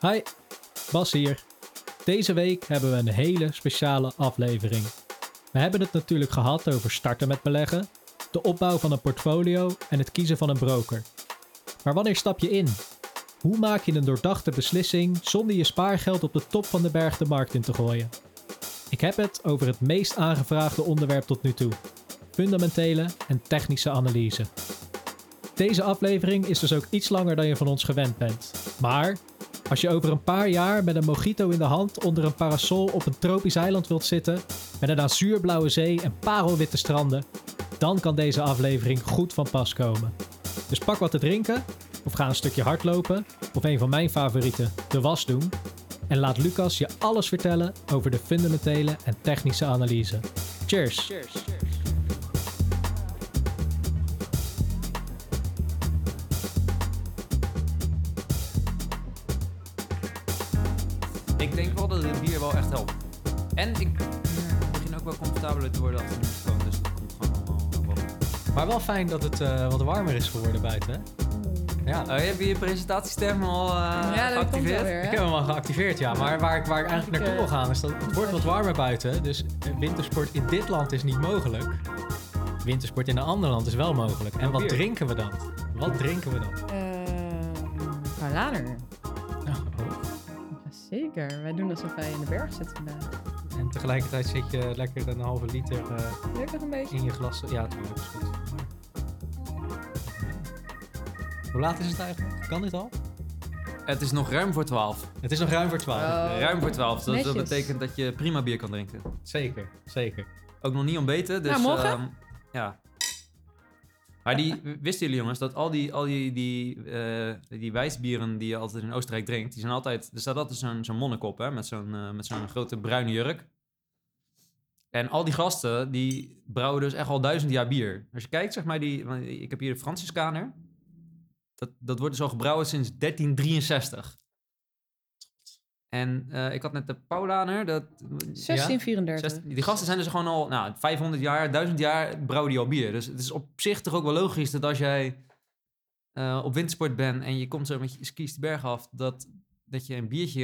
Hi, Bas hier. Deze week hebben we een hele speciale aflevering. We hebben het natuurlijk gehad over starten met beleggen, de opbouw van een portfolio en het kiezen van een broker. Maar wanneer stap je in? Hoe maak je een doordachte beslissing zonder je spaargeld op de top van de berg de markt in te gooien? Ik heb het over het meest aangevraagde onderwerp tot nu toe: fundamentele en technische analyse. Deze aflevering is dus ook iets langer dan je van ons gewend bent. Maar als je over een paar jaar met een mojito in de hand onder een parasol op een tropisch eiland wilt zitten, met een azuurblauwe zee en parelwitte stranden, dan kan deze aflevering goed van pas komen. Dus pak wat te drinken, of ga een stukje hardlopen, of een van mijn favorieten, de was doen. En laat Lucas je alles vertellen over de fundamentele en technische analyse. Cheers! Ik wel echt helpt. En ik begin ook wel comfortabeler te worden achter de microfoon, dus dat komt gewoon allemaal wel. Maar wel fijn dat het eh, wat warmer is geworden buiten. hè? Ja, Oh, heb je je presentatiestem al eh ja, dat komt wel geactiveerd? weer. ik heb hem al geactiveerd, ja. Maar waar ik, waar ik eigenlijk naartoe wil gaan is dat het wordt wat warmer buiten. Dus wintersport in dit land is niet mogelijk. Wintersport in een ander land is wel mogelijk. En wat drinken we dan? Wat drinken we dan? Ehm, Paulaner. Jazeker. Wij doen alsof wij in de berg zitten vandaag. En tegelijkertijd zit je lekker een halve liter eh, een beetje? in je glas. Ja, natuurlijk. is goed. Hoe laat is het eigenlijk? Kan dit al? Het is nog ruim voor 12. Het is nog ruim voor 12. Oh. ruim voor 12. Dat, dat netjes. betekent dat je prima bier kan drinken. Zeker, zeker. Ook nog niet ontbeten, dus... Nou, morgen? ehm, ja. Maar die, wisten jullie jongens, dat al die, al die, die, eh, die wijsbieren die je altijd in Oostenrijk drinkt, die zijn altijd... Er staat altijd zo'n zo'n monnik op, hè, met zo'n eh, met zo'n grote bruine jurk. En al die gasten, die brouwen dus echt al duizend jaar bier. Als je kijkt, zeg maar, die, ik heb hier de Franciscaner. Dat, dat wordt dus al gebrouwen sinds 1363. En eh, ik had net de Paulaner, dat... 1634. Zes- Die gasten zijn dus gewoon al nou, 500 jaar, 1000 jaar brouwen die al bier. Dus het is op zich toch ook wel logisch dat als jij eh, op wintersport bent en je komt zo met je skis de berg af, dat, dat je een biertje...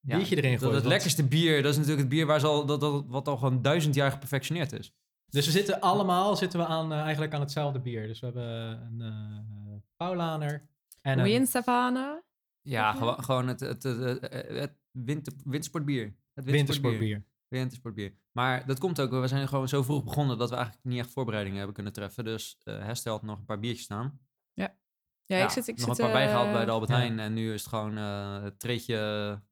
ja, Biertje erin dat gooit, Het want- lekkerste bier, dat is natuurlijk het bier waar ze al, dat, dat, wat al gewoon duizend jaar geperfectioneerd is. Dus we zitten allemaal zitten we aan, eh, eigenlijk aan hetzelfde bier. Dus we hebben een eh Paulaner en een... Wien. Ja, gewoon, gewoon het, het, het, het, winter, wintersportbier. Het wintersportbier. Wintersportbier. Maar dat komt ook, we zijn gewoon zo vroeg begonnen dat we eigenlijk niet echt voorbereidingen hebben kunnen treffen. Dus eh Hester had nog een paar biertjes staan. Ja, Ja, ik zit... Ik nog zit, een paar bijgehaald eh, bij de Albert ja. Heijn. En nu is het gewoon eh het treetje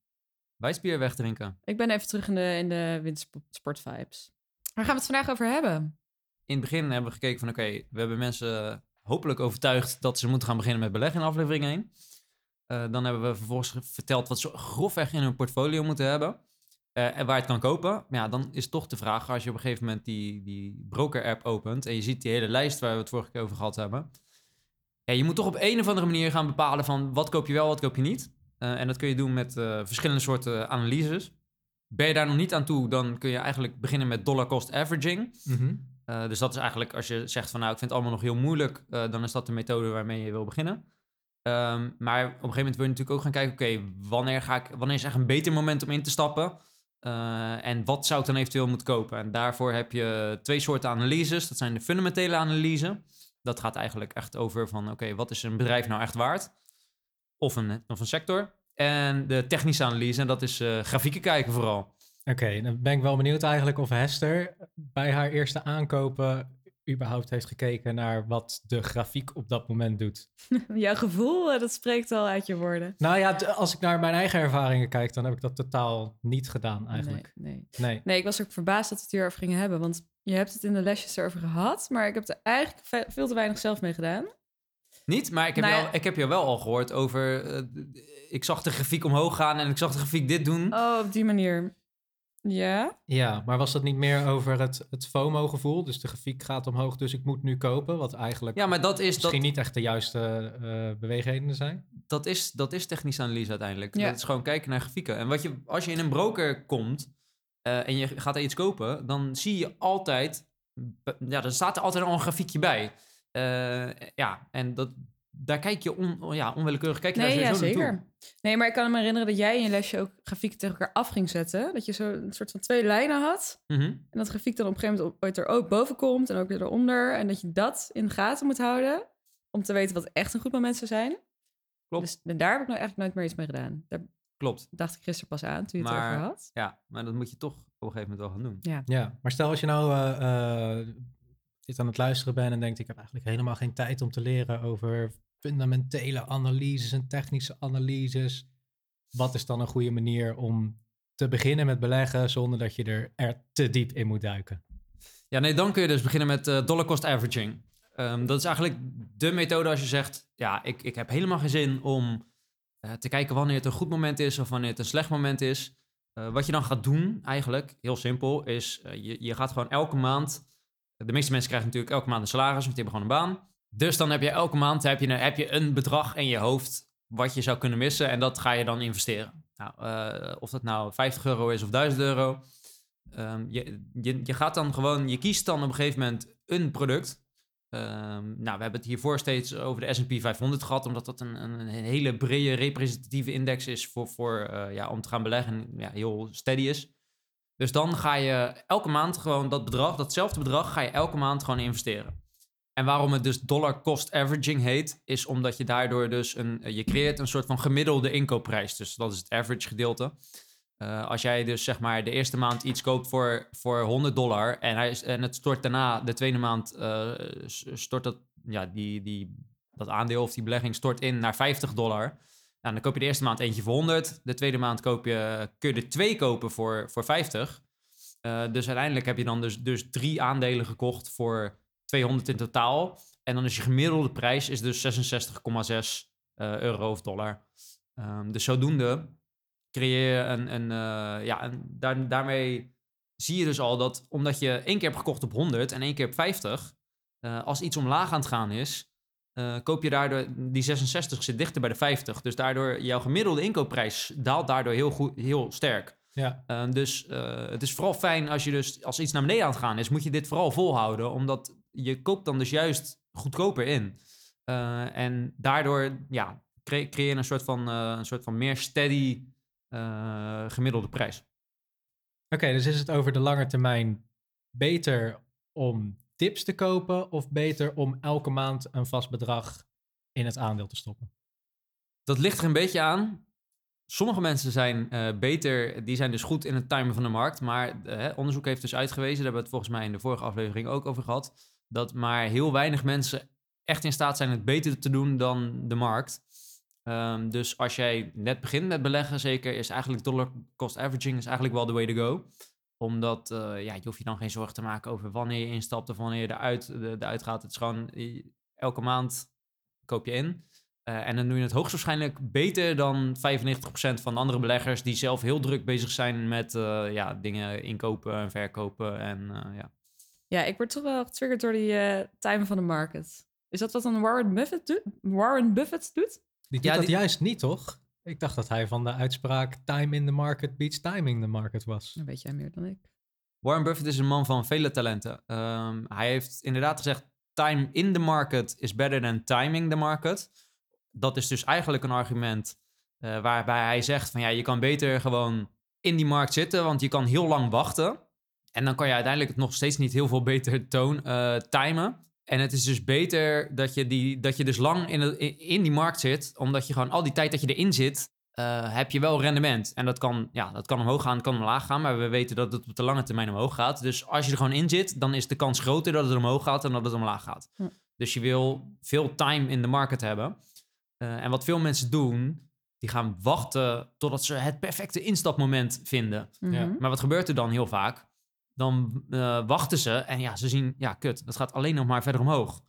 wijsbier wegdrinken. Ik ben even terug in de, in de wintersport vibes. Waar gaan we het vandaag over hebben? In het begin hebben we gekeken van oké, we hebben mensen hopelijk overtuigd dat ze moeten gaan beginnen met beleggen in aflevering 1. Eh, dan hebben we vervolgens ge- verteld wat ze grofweg in hun portfolio moeten hebben. eh, en waar je het kan kopen. Maar ja, dan is toch de vraag, als je op een gegeven moment die, die broker-app opent... en je ziet die hele lijst waar we het vorige keer over gehad hebben... Ja, je moet toch op een of andere manier gaan bepalen van wat koop je wel, wat koop je niet. Eh, en dat kun je doen met verschillende soorten analyses. Ben je daar nog niet aan toe, dan kun je eigenlijk beginnen met dollar cost averaging. Mhm. Dus dat is eigenlijk als je zegt van nou, ik vind het allemaal nog heel moeilijk, dan is dat de methode waarmee je wil beginnen. Um, maar op een gegeven moment wil je natuurlijk ook gaan kijken, oké, wanneer ga ik, wanneer is echt een beter moment om in te stappen? Uh, en wat zou ik dan eventueel moeten kopen? En daarvoor heb je twee soorten analyses. Dat zijn de fundamentele analyse. Dat gaat eigenlijk echt over van, oké, wat is een bedrijf nou echt waard? Of een, of een sector. En de technische analyse, en dat is uh, grafieken kijken vooral. Oké, dan ben ik wel benieuwd eigenlijk of Hester bij haar eerste aankopen überhaupt heeft gekeken naar wat de grafiek op dat moment doet. Jouw gevoel, dat spreekt al uit je woorden. Nou ja, als ik naar mijn eigen ervaringen kijk, dan heb ik dat totaal niet gedaan eigenlijk. Nee, nee. nee. nee ik was ook verbaasd dat we het hierover gingen hebben, want je hebt het in de lesjes erover gehad, maar ik heb er eigenlijk veel te weinig zelf mee gedaan. Niet, maar ik heb, Nou ja. jou, ik heb jou wel al gehoord over... Uh, ik zag de grafiek omhoog gaan en ik zag de grafiek dit doen. Oh, op die manier. Ja? Ja, maar was dat niet meer over het, het FOMO-gevoel? Dus de grafiek gaat omhoog, dus ik moet nu kopen. Wat eigenlijk ja, maar dat is, misschien dat, niet echt de juiste uh, beweegredenen zijn. Dat is, dat is technische analyse uiteindelijk. Ja. Dat is gewoon kijken naar grafieken. En wat je, als je in een broker komt uh, en je gaat er iets kopen... dan zie je altijd... Ja, er staat er altijd al een grafiekje bij. Uh, ja, en dat daar kijk je on, ja, onwillekeurig kijk je Nee, daar ja, naartoe. zeker. Nee, maar ik kan me herinneren dat jij in je lesje ook grafieken tegen elkaar af ging zetten. Dat je zo een soort van twee lijnen had. Mhm. En dat grafiek dan op een gegeven moment ooit er ook boven komt en ook weer eronder. En dat je dat in de gaten moet houden om te weten wat echt een goed moment zou zijn. Klopt. Dus en daar heb ik nou eigenlijk nooit meer iets mee gedaan. Daar Klopt. dacht ik gisteren pas aan toen je het Maar- over had. Ja, maar dat moet je toch op een gegeven moment wel gaan doen. Ja, maar stel als je nou eh, eh, dit aan het luisteren bent en denkt, ik heb eigenlijk helemaal geen tijd om te leren over fundamentele analyses en technische analyses. Wat is dan een goede manier om te beginnen met beleggen zonder dat je er, er te diep in moet duiken? Ja, nee, dan kun je dus beginnen met eh, dollar cost averaging. Ehm, dat is eigenlijk de methode als je zegt, ja, ik, ik heb helemaal geen zin om eh, te kijken wanneer het een goed moment is of wanneer het een slecht moment is. Eh, wat je dan gaat doen, eigenlijk, heel simpel, is je, je gaat gewoon elke maand... De meeste mensen krijgen natuurlijk elke maand een salaris, want die hebben gewoon een baan. Dus dan heb je elke maand heb je, een- heb je een bedrag in je hoofd wat je zou kunnen missen en dat ga je dan investeren. Nou, eh, of dat nou 50 euro is of 1000 euro. Ehm, je, je, gaat dan gewoon, je kiest dan op een gegeven moment een product. Ehm, nou, we hebben het hiervoor steeds over de S&P 500 gehad, omdat dat een, een, hele brede representatieve index is voor, voor, eh, ja, om te gaan beleggen en ja, heel steady is. Dus dan ga je elke maand gewoon dat bedrag, datzelfde bedrag, ga je elke maand gewoon investeren. En waarom het dus dollar cost averaging heet, is omdat je daardoor dus een, je creëert een soort van gemiddelde inkoopprijs. Dus dat is het average gedeelte. Eh, als jij dus zeg maar de eerste maand iets koopt voor, voor 100 dollar en, hij en het stort daarna de tweede maand uh, stort dat, ja, die, die, dat aandeel of die belegging stort in naar 50 dollar. Nou, dan koop je de eerste maand eentje voor 100. De tweede maand koop je, kun je er twee kopen voor, voor 50. Uh, dus uiteindelijk heb je dan dus, dus drie aandelen gekocht voor 200 in totaal. En dan is je gemiddelde prijs is dus 66,6 uh, euro of dollar. Um, dus zodoende creëer je een... een uh, ja, en daar, daarmee zie je dus al dat omdat je één keer hebt gekocht op 100 en één keer op 50... Uh, als iets omlaag aan het gaan is, uh, koop je daardoor... Die 66 zit dichter bij de 50. Dus daardoor jouw gemiddelde inkoopprijs daalt daardoor heel, goed, heel sterk. Ja. Uh, dus uh, het is vooral fijn als je dus als iets naar beneden aan het gaan is, moet je dit vooral volhouden, omdat je koopt dan dus juist goedkoper in. Uh, en daardoor ja, cre creëer je een soort van, een soort van meer steady gemiddelde prijs. Oké, okay, dus is het over de lange termijn beter om tips te kopen of beter om elke maand een vast bedrag in het aandeel te stoppen? Dat ligt er een beetje aan. Sommige mensen zijn uh, beter, die zijn dus goed in het timen van de markt. Maar uh, onderzoek heeft dus uitgewezen, daar hebben we het volgens mij in de vorige aflevering ook over gehad, dat maar heel weinig mensen echt in staat zijn het beter te doen dan de markt. Um, dus als jij net begint met beleggen, zeker, is eigenlijk dollar cost averaging is eigenlijk wel the way to go. Omdat uh, ja, je hoeft je dan geen zorgen te maken over wanneer je instapt of wanneer je eruit, eruit gaat. Het is gewoon elke maand koop je in. Uh, en dan doe je het hoogstwaarschijnlijk beter dan 95% van de andere beleggers die zelf heel druk bezig zijn met uh, ja, dingen inkopen en verkopen. En, uh, ja. ja, ik word toch wel getriggerd door die uh, time van de market. Is dat wat een Warren Buffett doet? Warren Buffett doet? Die doet ja, dat die... juist niet, toch? Ik dacht dat hij van de uitspraak time in the market beats timing the market was. Dan weet jij meer dan ik. Warren Buffett is een man van vele talenten. Um, hij heeft inderdaad gezegd, time in the market is better than timing the market dat is dus eigenlijk een argument uh, waarbij hij zegt van ja, je kan beter gewoon in die markt zitten, want je kan heel lang wachten. En dan kan je uiteindelijk het nog steeds niet heel veel beter toon, uh, timen. En het is dus beter dat je, die, dat je dus lang in, de, in die markt zit, omdat je gewoon al die tijd dat je erin zit, uh, heb je wel rendement. En dat kan, ja, dat kan omhoog gaan, kan omlaag gaan, maar we weten dat het op de lange termijn omhoog gaat. Dus als je er gewoon in zit, dan is de kans groter dat het omhoog gaat dan dat het omlaag gaat. Hm. Dus je wil veel time in de market hebben. Uh, en wat veel mensen doen, die gaan wachten totdat ze het perfecte instapmoment vinden. Mhm. Ja. Maar wat gebeurt er dan heel vaak? Dan uh, wachten ze en ja, ze zien, ja, kut, dat gaat alleen nog maar verder omhoog.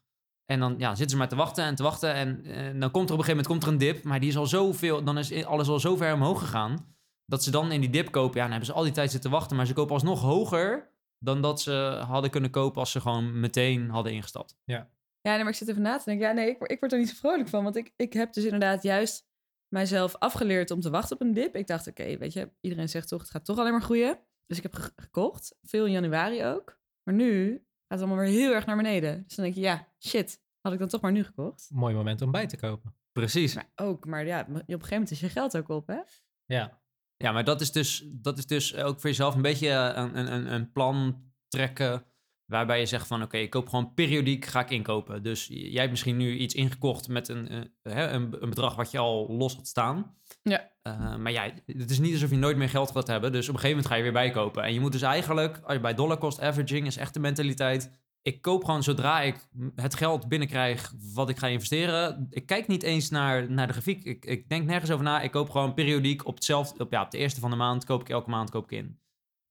En dan ja, zitten ze maar te wachten en te wachten. En, en dan komt er op een gegeven moment komt er een dip, maar die is al zoveel, dan is alles al zo ver omhoog gegaan. Dat ze dan in die dip kopen. Ja, dan hebben ze al die tijd zitten wachten, maar ze kopen alsnog hoger dan dat ze hadden kunnen kopen als ze gewoon meteen hadden ingestapt. Ja, nee, maar ik zit even na te denken. Ja, nee, ik, ik word er niet zo vrolijk van. Want ik, ik heb dus inderdaad juist mijzelf afgeleerd om te wachten op een dip. Ik dacht, oké, okay, weet je, iedereen zegt toch, het gaat toch alleen maar groeien. Dus ik heb ge gekocht. Veel in januari ook. Maar nu gaat het allemaal weer heel erg naar beneden. Dus dan denk je, ja, shit. Had ik dan toch maar nu gekocht. Mooi moment om bij te kopen. Precies. Maar ook, maar ja, op een gegeven moment is je geld ook op, hè? Ja. Ja, maar dat is, dus, dat is dus ook voor jezelf een beetje een, een- een, een plan trekken. Waarbij je zegt van oké, ik koop gewoon periodiek ga ik inkopen. Dus jij hebt misschien nu iets ingekocht met een, eh, hè, een, een bedrag wat je al los had staan. Ja. Eh, maar ja, het is niet alsof je nooit meer geld gaat hebben. Dus op een gegeven moment ga je weer bijkopen. En je moet dus eigenlijk, als je bij dollar cost averaging is echt de mentaliteit. Ik koop gewoon zodra ik het geld binnenkrijg wat ik ga investeren. Ik kijk niet eens naar, naar de grafiek. Ik, ik denk nergens over na. Ik koop gewoon periodiek op hetzelfde. Op, ja, op de eerste van de maand koop ik elke maand koop ik in.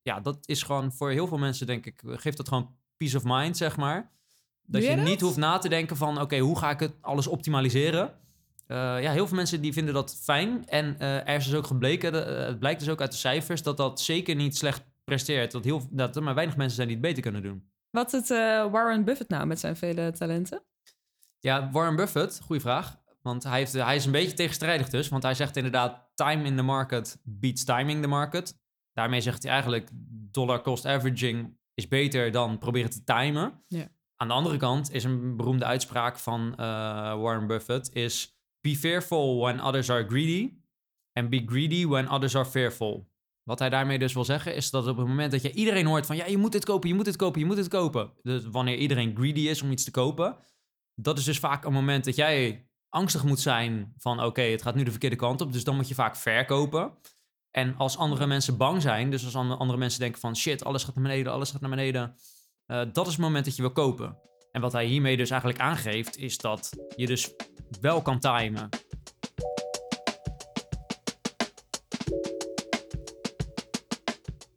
Ja, dat is gewoon voor heel veel mensen, denk ik, geeft dat gewoon peace of mind, zeg maar. Dat je dat? niet hoeft na te denken van, oké, hoe ga ik het alles optimaliseren? Eh, ja, heel veel mensen die vinden dat fijn. En eh, er is dus ook gebleken, eh, het blijkt dus ook uit de cijfers, dat dat zeker niet slecht presteert. Dat, heel, dat er maar weinig mensen zijn die het beter kunnen doen. Wat het eh, Warren Buffett nou met zijn vele talenten? Ja, Warren Buffett, goede vraag. Want hij, heeft, hij is een beetje tegenstrijdig dus. Want hij zegt inderdaad, time in the market beats timing the market. Daarmee zegt hij eigenlijk, dollar cost averaging is beter dan proberen te timen. Ja. Aan de andere kant is een beroemde uitspraak van eh, Warren Buffett is... Be fearful when others are greedy. And be greedy when others are fearful. Wat hij daarmee dus wil zeggen is dat op het moment dat je iedereen hoort van... Ja, je moet dit kopen, je moet dit kopen, je moet dit kopen. Dus wanneer iedereen greedy is om iets te kopen... Dat is dus vaak een moment dat jij angstig moet zijn van... Oké, het gaat nu de verkeerde kant op, dus dan moet je vaak verkopen. En als andere mensen bang zijn, dus als andere mensen denken van... Shit, alles gaat naar beneden, alles gaat naar beneden. eh, dat is het moment dat je wil kopen. En wat hij hiermee dus eigenlijk aangeeft, is dat je dus wel kan timen.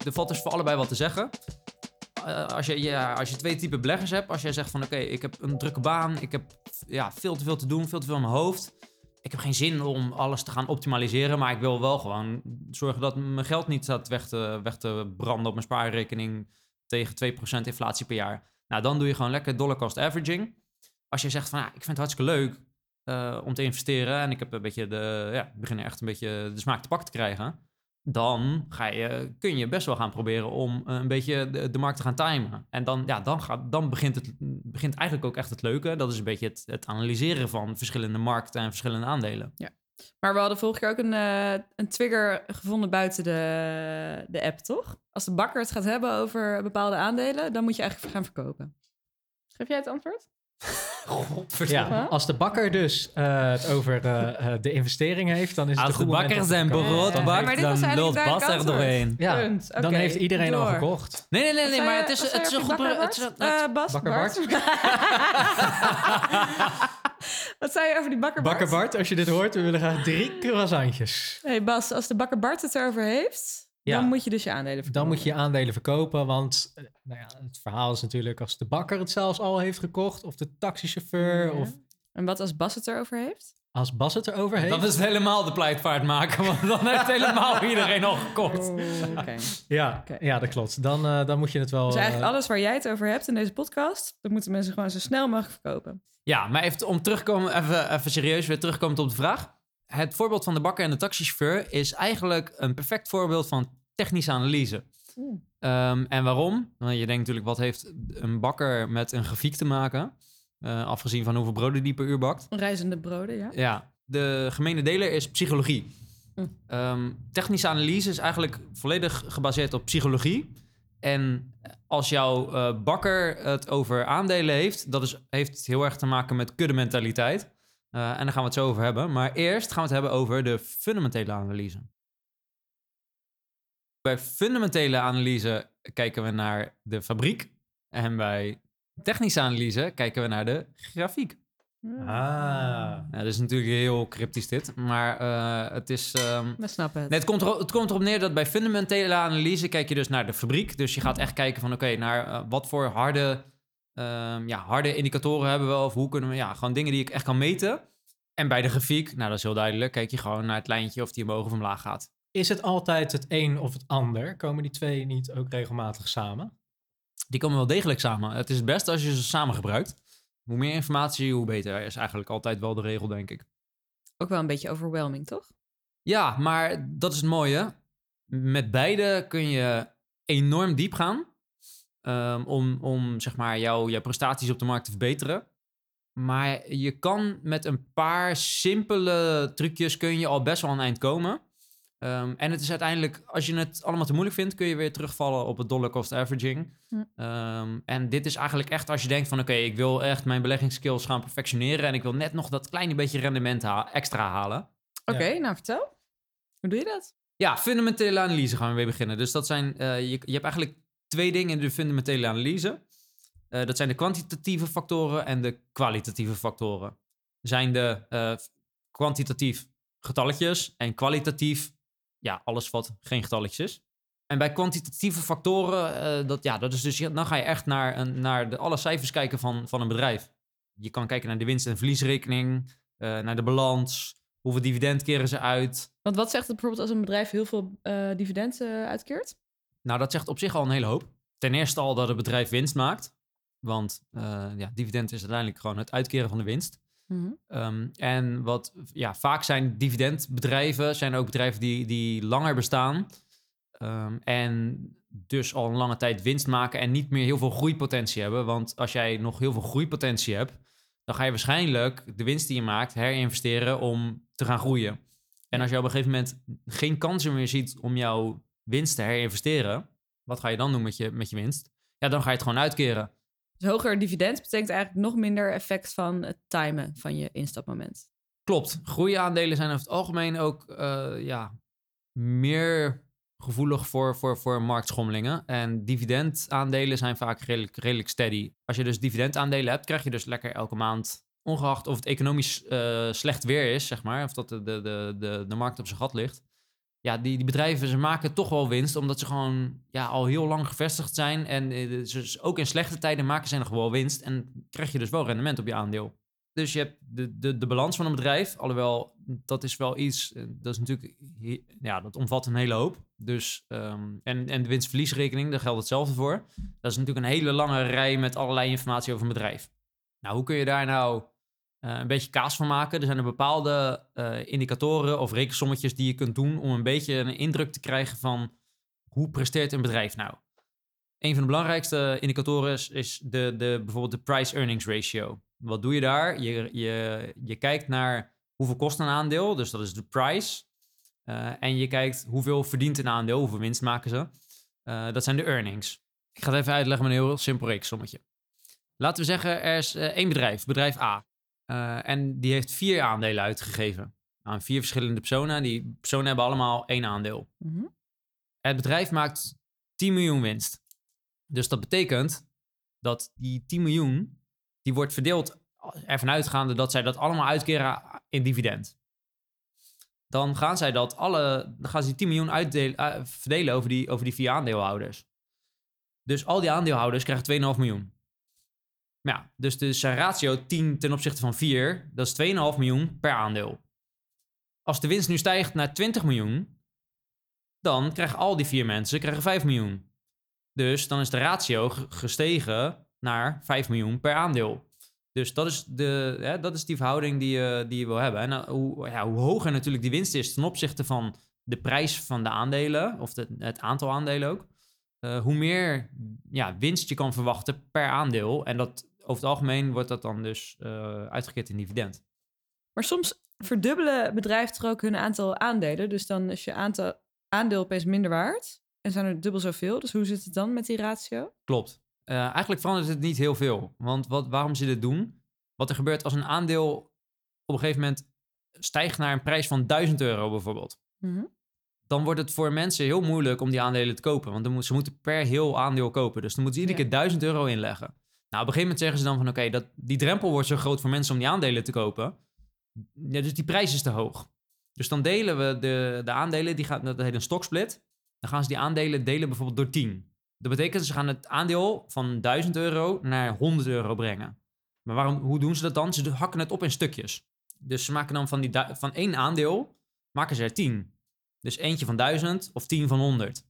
Er valt dus voor allebei wat te zeggen. Eh, als, je, ja, als je twee typen beleggers hebt, als jij zegt van oké, ik heb een drukke baan, ik heb ja, veel te veel te doen, veel te veel in mijn hoofd. Ik heb geen zin om alles te gaan optimaliseren, maar ik wil wel gewoon zorgen dat mijn geld niet staat weg te, weg te branden op mijn spaarrekening tegen 2% inflatie per jaar. Nou, dan doe je gewoon lekker dollar cost averaging. Als je zegt van ja, ik vind het hartstikke leuk eh, om te investeren en ik heb een beetje de, ja, begin echt een beetje de smaak te pakken te krijgen dan ga je, kun je best wel gaan proberen om eh, een beetje de, de markt te gaan timen. En dan, ja, dan, gaat, dan begint, het, begint eigenlijk ook echt het leuke. Dat is een beetje het, het analyseren van verschillende markten en verschillende aandelen. Maar we hadden vorige keer ook een, eh, een trigger gevonden buiten de, de app, toch? Als de bakker het gaat hebben over bepaalde aandelen, dan moet je eigenlijk gaan verkopen. Geef jij het antwoord? Ja, als de bakker dus eh, het over eh, eh, de investering heeft, dan is het Als een de bakker zijn brood bakt, maar dit was dan eigenlijk lult Bas er doorheen. Ja, dan heeft iedereen al gekocht. Nee, nee, nee, nee maar het is, het is een goed... Het is? Eh, Bas, Bakker Bart? Wat zei je over die bakker Bart? Bakker Bart, als je dit hoort, we willen graag drie croissantjes. Hey Bas, als de bakker Bart het erover heeft, Ja. dan moet je dus je aandelen verkopen. Dan moet je je aandelen verkopen, want eh, nou ja, het verhaal is natuurlijk als de bakker het zelfs al heeft gekocht, of de taxichauffeur, Ja. of En wat als Bas het erover heeft? als Bas het erover heeft. dan is het helemaal de pleitvaart maken, want dan heeft helemaal iedereen al gekocht. Oké. Ja, ja, dat klopt. Dan, eh, dan moet je het wel... Dus eigenlijk eh, alles waar jij het over hebt in deze podcast, dat moeten mensen gewoon zo snel mogelijk verkopen. Ja, maar even om terugkomen, even, even serieus weer terugkomen op de vraag. Het voorbeeld van de bakker en de taxichauffeur is eigenlijk een perfect voorbeeld van technische analyse. Oeh. Ehm, en waarom? Want je denkt natuurlijk, wat heeft een bakker met een grafiek te maken? Eh, afgezien van hoeveel broden die per uur bakt. Reizende broden, ja. Ja, de gemene deler is psychologie. Mm. Ehm, technische analyse is eigenlijk volledig gebaseerd op psychologie. En als jouw eh, bakker het over aandelen heeft, dat is, heeft heel erg te maken met kuddementaliteit. Eh en daar gaan we het zo over hebben. Maar eerst gaan we het hebben over de fundamentele analyse. Bij fundamentele analyse kijken we naar de fabriek. En bij technische analyse kijken we naar de grafiek. Ah. Ja, dat is natuurlijk heel cryptisch dit, maar eh, het is... ehm, We snappen het. nee, het, komt erop, het komt erop neer dat bij fundamentele analyse kijk je dus naar de fabriek. Dus je gaat echt kijken van oké, naar eh, wat voor harde, ehm, ja, harde indicatoren hebben we of hoe kunnen we, ja, gewoon dingen die ik echt kan meten. En bij de grafiek, nou dat is heel duidelijk, kijk je gewoon naar het lijntje of die omhoog of omlaag gaat. Is het altijd het een of het ander? Komen die twee niet ook regelmatig samen? Die komen wel degelijk samen. Het is het beste als je ze samen gebruikt. Hoe meer informatie, hoe beter. Is eigenlijk altijd wel de regel, denk ik. Ook wel een beetje overwhelming, toch? Ja, maar dat is het mooie. Met beide kun je enorm diep gaan. Ehm, om, om zeg maar jouw, jouw prestaties op de markt te verbeteren. Maar je kan met een paar simpele trucjes kun je al best wel een eind komen. Ehm, en het is uiteindelijk, als je het allemaal te moeilijk vindt, kun je weer terugvallen op het dollar cost averaging. Hm. Ehm, en dit is eigenlijk echt als je denkt van oké, ik wil echt mijn beleggingsskills gaan perfectioneren en ik wil net nog dat kleine beetje rendement ha- extra halen. Oké, Ja. nou vertel. Hoe doe je dat? Ja, fundamentele analyse gaan we weer beginnen. Dus dat zijn, eh, je, je hebt eigenlijk twee dingen in de fundamentele analyse. Eh, dat zijn de kwantitatieve factoren en de kwalitatieve factoren. Zijn de eh, kwantitatief getalletjes en kwalitatief, ja, alles wat geen getalletjes is. En bij kwantitatieve factoren, eh, dat, ja, dat is dus, dan ga je echt naar, een, naar de, alle cijfers kijken van, van een bedrijf. Je kan kijken naar de winst- en verliesrekening, naar de balans, hoeveel dividend keren ze uit, Want wat zegt het bijvoorbeeld als een bedrijf heel veel dividend uitkeert? Nou, dat zegt op zich al een hele hoop. Ten eerste al dat het bedrijf winst maakt. Want eh, ja, dividend is uiteindelijk gewoon het uitkeren van de winst. Ehm, en wat ja, vaak zijn dividendbedrijven, zijn ook bedrijven die, die langer bestaan. Ehm, en dus al een lange tijd winst maken en niet meer heel veel groeipotentie hebben. Want als jij nog heel veel groeipotentie hebt, dan ga je waarschijnlijk de winst die je maakt herinvesteren om te gaan groeien. En als je op een gegeven moment geen kansen meer ziet om jouw winst te herinvesteren, wat ga je dan doen met je, met je winst? Ja, dan ga je het gewoon uitkeren. Dus hoger dividend betekent eigenlijk nog minder effect van het timen van je instapmoment. Klopt. Groeiaandelen zijn over het algemeen ook eh, ja, meer gevoelig voor, voor, voor marktschommelingen. En dividendaandelen zijn vaak redelijk, redelijk steady. Als je dus dividendaandelen hebt, krijg je dus lekker elke maand, ongeacht of het economisch eh, slecht weer is, zeg maar, of dat de, de, de, de, de markt op zijn gat ligt. Ja, die, die bedrijven, ze maken toch wel winst, omdat ze gewoon ja, al heel lang gevestigd zijn. En dus ook in slechte tijden maken ze nog wel winst. En krijg je dus wel rendement op je aandeel. Dus je hebt de, de, de balans van een bedrijf. Alhoewel, dat is wel iets. eh, Dat is natuurlijk. Ja, dat omvat een hele hoop. Dus. ehm, en, en de winstverliesrekening, daar geldt hetzelfde voor. Dat is natuurlijk een hele lange rij met allerlei informatie over een bedrijf. Nou, hoe kun je daar nou een beetje kaas van maken? Er zijn er bepaalde eh, indicatoren of rekensommetjes die je kunt doen om een beetje een indruk te krijgen van hoe presteert een bedrijf nou. Een van de belangrijkste indicatoren is, de, de, bijvoorbeeld de price-earnings ratio. Wat doe je daar? Je, je, je kijkt naar hoeveel kost een aandeel, dus dat is de price. Eh, en je kijkt hoeveel verdient een aandeel, hoeveel winst maken ze. Eh, dat zijn de earnings. Ik ga het even uitleggen met een heel simpel rekensommetje. Laten we zeggen, er is eh, één bedrijf, bedrijf A. Eh, en die heeft vier aandelen uitgegeven aan vier verschillende personen. Die personen hebben allemaal één aandeel. Mhm. Het bedrijf maakt 10 miljoen winst. Dus dat betekent dat die 10 miljoen, die wordt verdeeld ervan uitgaande dat zij dat allemaal uitkeren in dividend. Dan gaan zij dat alle, dan gaan ze die 10 miljoen uitdelen, eh, verdelen over die, over die vier aandeelhouders. Dus al die aandeelhouders krijgen 2,5 miljoen. Ja, dus de ratio 10 ten opzichte van 4, dat is 2,5 miljoen per aandeel. Als de winst nu stijgt naar 20 miljoen, dan krijgen al die vier mensen krijgen 5 miljoen. Dus dan is de ratio gestegen naar 5 miljoen per aandeel. Dus dat is, de, dat is die verhouding die je, die je wil hebben. En nou, hoe, ja, hoe hoger natuurlijk die winst is ten opzichte van de prijs van de aandelen, of het aantal aandelen ook, eh, hoe meer ja, winst je kan verwachten per aandeel. En dat over het algemeen wordt dat dan dus eh, uitgekeerd in dividend. Maar soms verdubbelen bedrijven toch ook hun aantal aandelen. Dus dan is je aantal aandeel opeens minder waard. En zijn er dubbel zoveel. Dus hoe zit het dan met die ratio? Klopt. Eh, eigenlijk verandert het niet heel veel. Want wat, waarom ze dit doen? Wat er gebeurt als een aandeel op een gegeven moment stijgt naar een prijs van 1000 euro bijvoorbeeld. Mhm. Dan wordt het voor mensen heel moeilijk om die aandelen te kopen. Want dan moet, ze moeten per heel aandeel kopen. Dus dan moeten ze iedere Ja. keer 1000 euro inleggen. Nou, op een gegeven moment zeggen ze dan van... Oké, dat die drempel wordt zo groot voor mensen om die aandelen te kopen. Ja, dus die prijs is te hoog. Dus dan delen we de, de aandelen, die gaat, dat heet een stoksplit. Dan gaan ze die aandelen delen bijvoorbeeld door 10. Dat betekent ze gaan het aandeel van 1000 euro naar 100 euro brengen. Maar waarom, hoe doen ze dat dan? Ze hakken het op in stukjes. Dus ze maken dan van, die, van één aandeel, maken ze er 10. Dus eentje van 1000 of 10 van 100.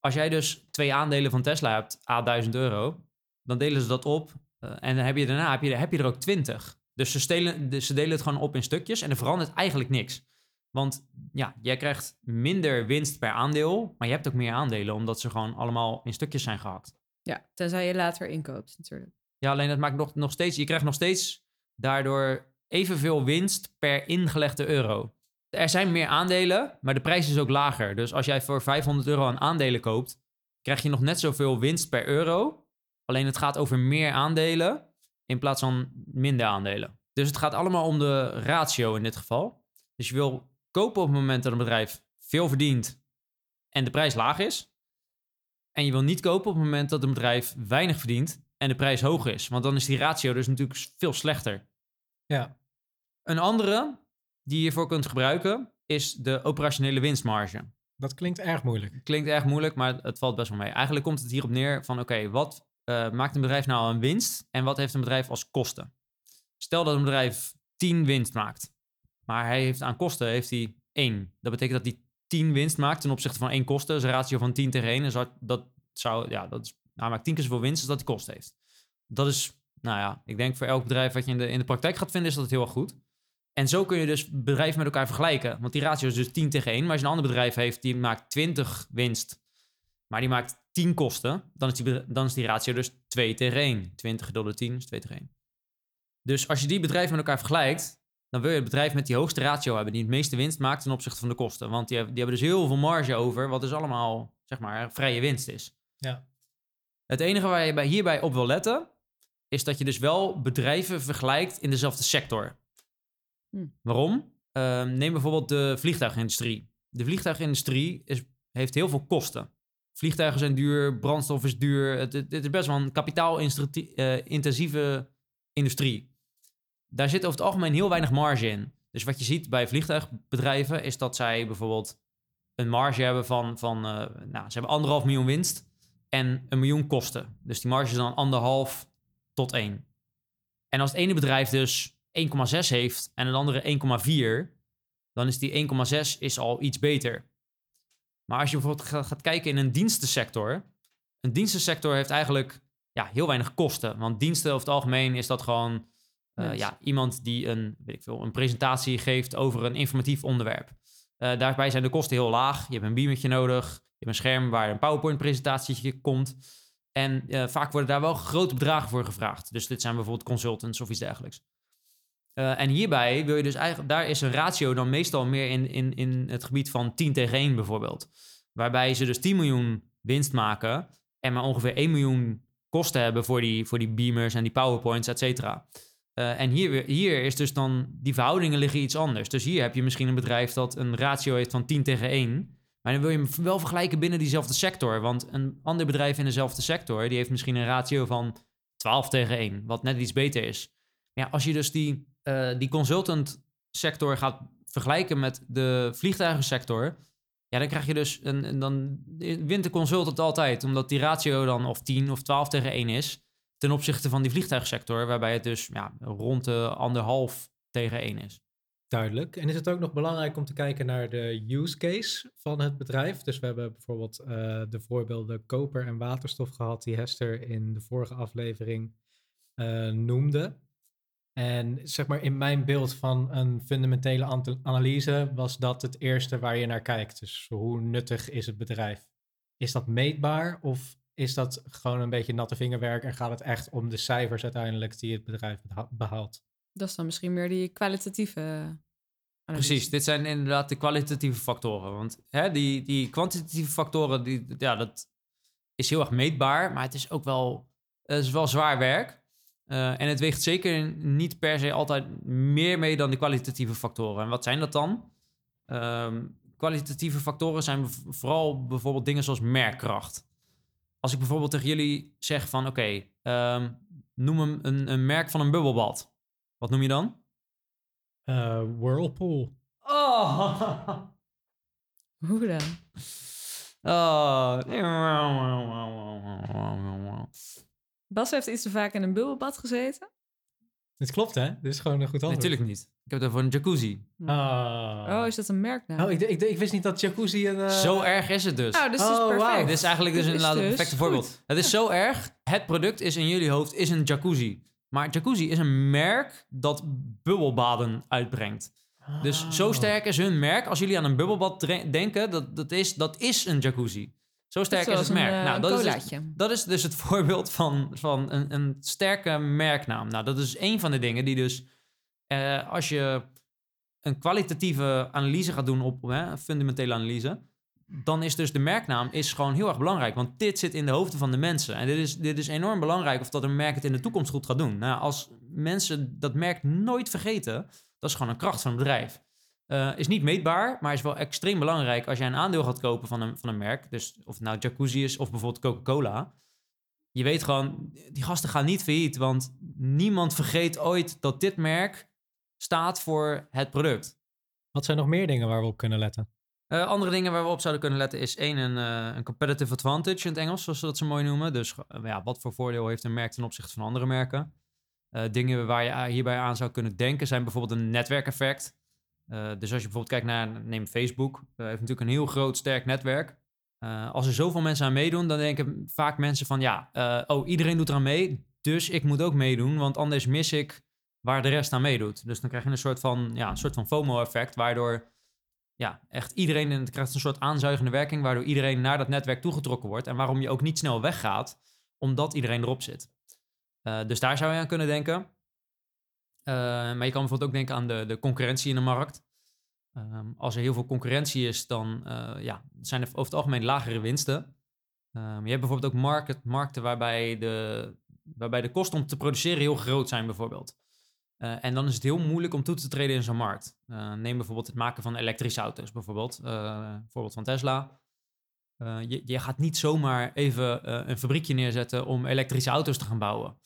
Als jij dus twee aandelen van Tesla hebt, a 1000 euro, dan delen ze dat op. eh, en dan heb je daarna heb je, heb je er ook 20. Dus ze, stelen, ze delen het gewoon op in stukjes en er verandert eigenlijk niks. Want ja, jij krijgt minder winst per aandeel, maar je hebt ook meer aandelen, omdat ze gewoon allemaal in stukjes zijn gehakt. Ja, tenzij je later inkoopt natuurlijk. Ja, alleen dat maakt nog, nog steeds, je krijgt nog steeds daardoor evenveel winst per ingelegde euro. Er zijn meer aandelen, maar de prijs is ook lager. Dus als jij voor 500 euro aan aandelen koopt, krijg je nog net zoveel winst per euro. Alleen het gaat over meer aandelen in plaats van minder aandelen. Dus het gaat allemaal om de ratio in dit geval. Dus je wil kopen op het moment dat een bedrijf veel verdient en de prijs laag is. En je wil niet kopen op het moment dat een bedrijf weinig verdient en de prijs hoog is. Want dan is die ratio dus natuurlijk veel slechter. Ja, Een andere die je hiervoor kunt gebruiken is de operationele winstmarge. dat klinkt erg moeilijk. Klinkt erg moeilijk, maar het valt best wel mee. Eigenlijk komt het hierop neer van oké, wat eh, maakt een bedrijf nou een winst en wat heeft een bedrijf als kosten? Stel dat een bedrijf 10 winst maakt, maar hij heeft aan kosten heeft hij 1. Dat betekent dat hij 10 winst maakt ten opzichte van 1 kosten. Dus een ratio van 10 tegen 1. Dus dat, dat zou, ja, dat is, maakt 10 keer zoveel winst als dat hij kosten heeft. Dat is, nou ja, ik denk voor elk bedrijf wat je in de, in de praktijk gaat vinden, is dat heel erg goed. En zo kun je dus bedrijven met elkaar vergelijken. Want die ratio is dus 10 tegen 1. Maar als je een ander bedrijf heeft die maakt 20 winst, maar die maakt 10 kosten, dan is die, dan is die ratio dus 2 tegen 1. 20 gedeeld door 10 is 2 tegen 1. Dus als je die bedrijven met elkaar vergelijkt, dan wil je het bedrijf met die hoogste ratio hebben, die het meeste winst maakt ten opzichte van de kosten. Want die, hebben- die hebben dus heel veel marge over, wat dus allemaal, zeg maar, vrije winst is. Ja. Het enige waar je bij, hierbij op wil letten, is dat je dus wel bedrijven vergelijkt in dezelfde sector. Hm. Waarom? Ehm, neem bijvoorbeeld de vliegtuigindustrie. De vliegtuigindustrie is, heeft heel veel kosten. Vliegtuigen zijn duur, brandstof is duur. Het, is best wel een kapitaalintensieve industrie. Daar zit over het algemeen heel weinig marge in. Dus wat je ziet bij vliegtuigbedrijven is dat zij bijvoorbeeld een marge hebben van, van eh, nou, ze hebben anderhalf miljoen winst en een miljoen kosten. Dus die marge is dan anderhalf tot 1. En als het ene bedrijf dus 1,6 heeft en het andere 1,4, dan is die 1,6 is al iets beter. Maar als je bijvoorbeeld ga- gaat kijken in een dienstensector, een dienstensector heeft eigenlijk ja, heel weinig kosten. Want diensten over het algemeen is dat gewoon eh, Yes. ja, iemand die een, weet ik veel, een presentatie geeft over een informatief onderwerp. Eh, daarbij zijn de kosten heel laag. Je hebt een beamertje nodig. Je hebt een scherm waar een PowerPoint-presentatie komt. En eh, vaak worden daar wel grote bedragen voor gevraagd. Dus dit zijn bijvoorbeeld consultants of iets dergelijks. Eh, en hierbij wil je dus eigenlijk, daar is een ratio dan meestal meer in, in, in het gebied van 10 tegen 1 bijvoorbeeld. Waarbij ze dus 10 miljoen winst maken en maar ongeveer 1 miljoen kosten hebben voor die, voor die beamers en die PowerPoints, et cetera. Eh, en hier, hier is dus dan, die verhoudingen liggen iets anders. Dus hier heb je misschien een bedrijf dat een ratio heeft van 10 tegen 1. Maar dan wil je hem wel vergelijken binnen diezelfde sector. Want een ander bedrijf in dezelfde sector, die heeft misschien een ratio van 12 tegen 1. Wat net iets beter is. Ja, als je dus die, eh, die consultant sector gaat vergelijken met de vliegtuigensector. Ja, dan krijg je dus een, dan wint de consultant altijd. Omdat die ratio dan of 10 of 12 tegen 1 is. Ten opzichte van die vliegtuigsector, waarbij het dus ja, rond de anderhalf tegen 1 is. Duidelijk. En is het ook nog belangrijk om te kijken naar de use case van het bedrijf? Dus we hebben bijvoorbeeld eh, de voorbeelden koper en waterstof gehad, die Hester in de vorige aflevering eh, noemde. En zeg maar in mijn beeld van een fundamentele analyse was dat het eerste waar je naar kijkt. Dus hoe nuttig is het bedrijf? Is dat meetbaar of is dat gewoon een beetje natte vingerwerk en gaat het echt om de cijfers uiteindelijk die het bedrijf beha- behaalt? Dat is dan misschien meer die kwalitatieve analyse. Precies, dit zijn inderdaad de kwalitatieve factoren. Want hè, die, die kwantitatieve factoren, die, ja, dat is heel erg meetbaar, maar het is ook wel, het is wel zwaar werk. Eh, en het weegt zeker niet per se altijd meer mee dan de kwalitatieve factoren. En wat zijn dat dan? Ehm, kwalitatieve factoren zijn vooral bijvoorbeeld dingen zoals merkkracht. Als ik bijvoorbeeld tegen jullie zeg van, oké, ehm, noem hem een, een merk van een bubbelbad. Wat noem je dan? Eh, Whirlpool. Oh. Hoe dan? Oh. Bas heeft iets te vaak in een bubbelbad gezeten. Het klopt, hè? Dit is gewoon een goed antwoord. Natuurlijk niet. Ik heb over een jacuzzi. Ah. Oh, is dat een merknaam? Oh, ik, d- ik, d- ik wist niet dat jacuzzi een... eh, Zo erg is het dus. Oh, dus het is Oh, perfect. wauw. Dit is eigenlijk dus Dit is een dus perfecte goed. voorbeeld. Het is zo erg. Het product is in jullie hoofd is een jacuzzi. Maar jacuzzi is een merk dat bubbelbaden uitbrengt. Dus zo Oh. sterk is hun merk. Als jullie aan een bubbelbad dre- denken, dat, dat, is, dat is een jacuzzi. Zo sterk is het merk. Een, eh, nou, een dat is, dus, dat is dus het voorbeeld van, van een, een sterke merknaam. Nou, dat is een van de dingen die dus... eh, als je een kwalitatieve analyse gaat doen op hè, een fundamentele analyse... dan is dus de merknaam is gewoon heel erg belangrijk. Want dit zit in de hoofden van de mensen. En dit is, dit is enorm belangrijk of dat een merk het in de toekomst goed gaat doen. Nou, als mensen dat merk nooit vergeten... dat is gewoon een kracht van een bedrijf. Eh, is niet meetbaar, maar is wel extreem belangrijk als jij een aandeel gaat kopen van een, van een merk. Dus of het nou Jacuzzi is of bijvoorbeeld Coca-Cola. Je weet gewoon, die gasten gaan niet failliet, want niemand vergeet ooit dat dit merk staat voor het product. Wat zijn nog meer dingen waar we op kunnen letten? Eh, andere dingen waar we op zouden kunnen letten is één, een, eh, een competitive advantage in het Engels, zoals ze dat zo mooi noemen. Dus ja, wat voor voordeel heeft een merk ten opzichte van andere merken? Dingen waar je hierbij aan zou kunnen denken zijn bijvoorbeeld een netwerkeffect. Eh, dus als je bijvoorbeeld kijkt naar, neem Facebook, eh, heeft natuurlijk een heel groot, sterk netwerk. Eh, als er zoveel mensen aan meedoen, dan denken vaak mensen van ja, oh, iedereen doet eraan mee, dus ik moet ook meedoen, want anders mis ik waar de rest aan meedoet. Dus dan krijg je een soort van, ja, een soort van FOMO-effect, waardoor ja, echt iedereen, en het krijgt een soort aanzuigende werking, waardoor iedereen naar dat netwerk toegetrokken wordt en waarom je ook niet snel weggaat, omdat iedereen erop zit. Dus daar zou je aan kunnen denken. Eh, maar je kan bijvoorbeeld ook denken aan de, de concurrentie in de markt. Ehm, als er heel veel concurrentie is, dan eh, ja, zijn er over het algemeen lagere winsten. Ehm, je hebt bijvoorbeeld ook markten waarbij de, waarbij de kosten om te produceren heel groot zijn, bijvoorbeeld. Eh, en dan is het heel moeilijk om toe te treden in zo'n markt. Neem bijvoorbeeld het maken van elektrische auto's, bijvoorbeeld. Eh voorbeeld van Tesla. Je, je gaat niet zomaar even een fabriekje neerzetten om elektrische auto's te gaan bouwen.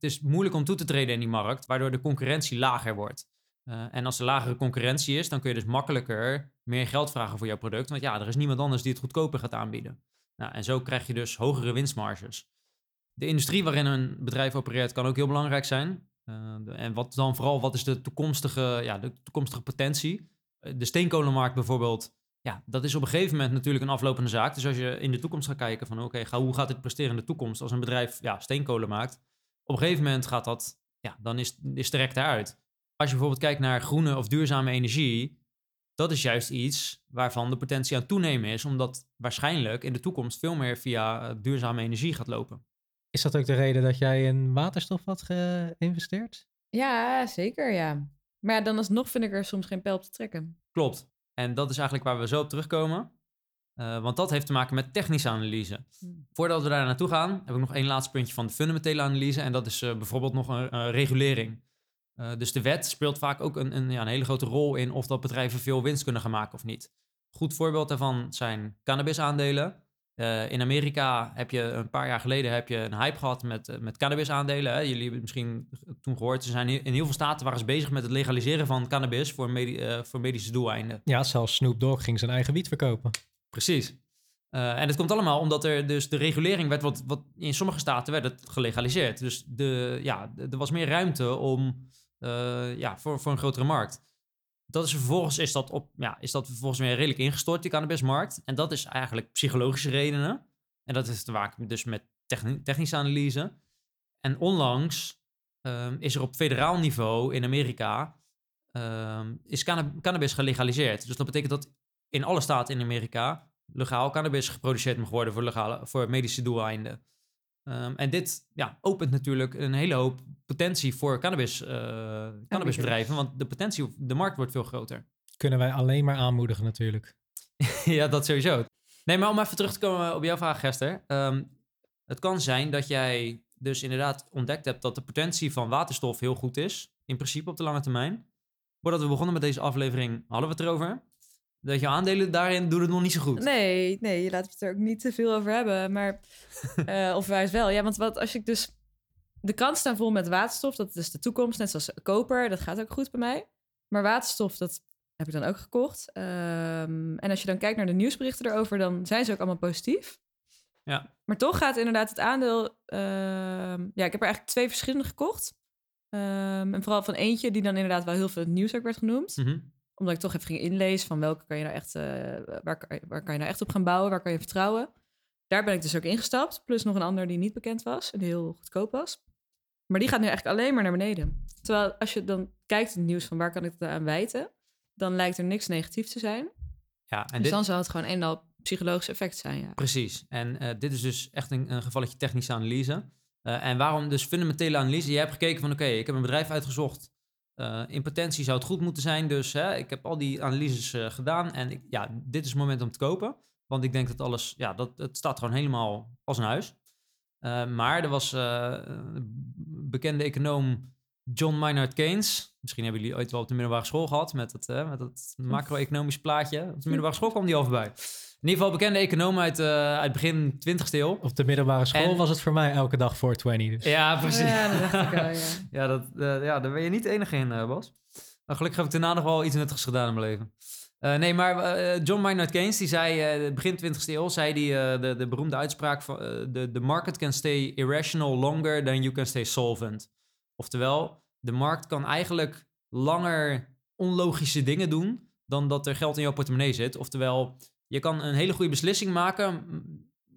Het is moeilijk om toe te treden in die markt, waardoor de concurrentie lager wordt. Eh, en als er lagere concurrentie is, dan kun je dus makkelijker meer geld vragen voor jouw product. Want ja, er is niemand anders die het goedkoper gaat aanbieden. Nou, en zo krijg je dus hogere winstmarges. De industrie waarin een bedrijf opereert kan ook heel belangrijk zijn. Eh, en wat dan vooral, wat is de toekomstige, ja, de toekomstige potentie? Eh, de steenkolenmarkt bijvoorbeeld, ja, dat is op een gegeven moment natuurlijk een aflopende zaak. Dus als je in de toekomst gaat kijken van oké, hoe gaat dit presteren in de toekomst als een bedrijf ja, steenkolen maakt? Op een gegeven moment gaat dat, ja, dan is, is de rek eruit. Als je bijvoorbeeld kijkt naar groene of duurzame energie, dat is juist iets waarvan de potentie aan het toenemen is, omdat waarschijnlijk in de toekomst veel meer via eh, duurzame energie gaat lopen. Is dat ook de reden dat jij in waterstof had geïnvesteerd? Ja, zeker, ja. Maar ja, dan alsnog vind ik er soms geen pijl op te trekken. Klopt. En dat is eigenlijk waar we zo op terugkomen. Eh, want dat heeft te maken met technische analyse. Hmm. Voordat we daar naartoe gaan, heb ik nog één laatste puntje van de fundamentele analyse. En dat is eh, bijvoorbeeld nog een eh, regulering. Eh, dus de wet speelt vaak ook een, een, ja, een hele grote rol in of dat bedrijven veel winst kunnen gaan maken of niet. Goed voorbeeld daarvan zijn cannabisaandelen. Eh, in Amerika heb je een paar jaar geleden heb je een hype gehad met, met cannabisaandelen. Hè. Jullie hebben het misschien toen gehoord. Ze zijn in heel veel staten waren ze bezig met het legaliseren van cannabis voor, medi- eh, voor medische doeleinden. Ja, zelfs Snoop Dogg ging zijn eigen wiet verkopen. Precies. Eh, en het komt allemaal omdat er dus de regulering werd, wat, wat in sommige staten werd het gelegaliseerd. Dus de, ja, er was meer ruimte om, eh, ja, voor, voor een grotere markt. Dat is vervolgens is dat, op, ja, is dat vervolgens weer redelijk ingestort, die cannabismarkt. En dat is eigenlijk psychologische redenen. En dat heeft te maken dus met techni- technische analyse. En onlangs ehm, is er op federaal niveau in Amerika ehm, is canna- cannabis gelegaliseerd. Dus dat betekent dat in alle staten in Amerika legaal cannabis geproduceerd mag worden voor, legale, voor medische doeleinden. Ehm, en dit ja, opent natuurlijk een hele hoop potentie voor cannabis, eh, cannabisbedrijven, want de potentie, op de markt wordt veel groter. Kunnen wij alleen maar aanmoedigen natuurlijk. ja, dat sowieso. Nee, maar om even terug te komen op jouw vraag, Gester. Ehm, het kan zijn dat jij dus inderdaad ontdekt hebt dat de potentie van waterstof heel goed is, in principe op de lange termijn. Voordat we begonnen met deze aflevering hadden we het erover. Dat je aandelen daarin doet het nog niet zo goed. Nee, nee, je laat het er ook niet te veel over hebben. Maar, eh, of juist wel. Ja, want wat als ik dus... De krant staan vol met waterstof. Dat is de toekomst, net zoals koper. Dat gaat ook goed bij mij. Maar waterstof, dat heb ik dan ook gekocht. Ehm, en als je dan kijkt naar de nieuwsberichten erover... dan zijn ze ook allemaal positief. Ja. Maar toch gaat inderdaad het aandeel... ehm, ja, ik heb er eigenlijk twee verschillende gekocht. Ehm, en vooral van eentje die dan inderdaad wel heel veel het nieuws ook werd genoemd Mhm. Omdat ik toch even ging inlezen van welke kan je nou echt, eh, waar, kan je- waar kan je nou echt op gaan bouwen, waar kan je vertrouwen. Daar ben ik dus ook ingestapt, plus nog een ander die niet bekend was en heel goedkoop was. Maar die gaat nu eigenlijk alleen maar naar beneden. Terwijl als je dan kijkt in het nieuws van waar kan ik het aan wijten, dan lijkt er niks negatief te zijn. Ja, en dus dit, dan zal het gewoon een en al psychologisch effect zijn, ja. Precies. En eh, dit is dus echt een, een gevalletje technische analyse. Eh, en waarom dus fundamentele analyse? Je hebt gekeken van, oké, ik heb een bedrijf uitgezocht. Eh, in potentie zou het goed moeten zijn. Dus hè, ik heb al die analyses eh, gedaan. En ik, ja, dit is het moment om te kopen. Want ik denk dat alles, ja, dat, het staat gewoon helemaal als een huis. Eh, maar er was bekende econoom John Maynard Keynes. Misschien hebben jullie ooit wel op de middelbare school gehad met het, met het macro-economisch plaatje. Op de middelbare school kwam die al voorbij. In ieder geval bekende econoom uit, eh, uit begin 20ste eeuw. Op de middelbare school En- was het voor mij elke dag voor 20. Dus. Ja, precies. Ja, dat dacht ik al, ja. Ja, dat, eh, ja, daar ben je niet de enige in, eh, Bas. Maar gelukkig heb ik daarna nog wel iets nuttigs gedaan in mijn leven. Eh, nee, maar John Maynard Keynes, die zei eh, begin 20e eeuw, zei die, eh, de, de beroemde uitspraak van de the market can stay irrational longer than you can stay solvent. Oftewel, de markt kan eigenlijk langer onlogische dingen doen dan dat er geld in jouw portemonnee zit. Oftewel, je kan een hele goede beslissing maken,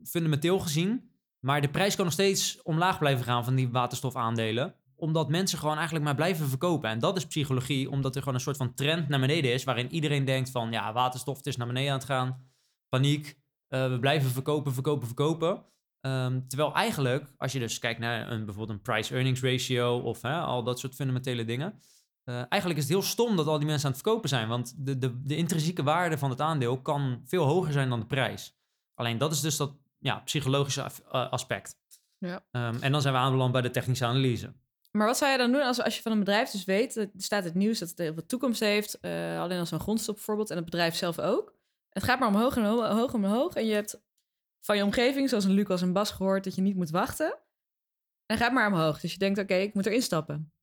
fundamenteel gezien, maar de prijs kan nog steeds omlaag blijven gaan van die waterstofaandelen omdat mensen gewoon eigenlijk maar blijven verkopen. En dat is psychologie, omdat er gewoon een soort van trend naar beneden is. Waarin iedereen denkt van, ja, waterstof het is naar beneden aan het gaan. Paniek, eh, we blijven verkopen, verkopen, verkopen. Ehm, terwijl eigenlijk, als je dus kijkt naar een, bijvoorbeeld een price-earnings ratio... of hè, al dat soort fundamentele dingen... eh, eigenlijk is het heel stom dat al die mensen aan het verkopen zijn. Want de, de, de intrinsieke waarde van het aandeel kan veel hoger zijn dan de prijs. Alleen dat is dus dat ja, psychologische af- eh, aspect. Ja. Ehm, en dan zijn we aanbeland bij de technische analyse. Maar wat zou je dan doen als, als je van een bedrijf dus weet, er staat het nieuws dat het heel veel toekomst heeft, eh, alleen als een grondstof bijvoorbeeld, en het bedrijf zelf ook. Het gaat maar omhoog en omhoog, en omhoog. En je hebt van je omgeving, zoals een Lucas en Bas gehoord, dat je niet moet wachten. En gaat maar omhoog. Dus je denkt, oké, ik moet erin stappen.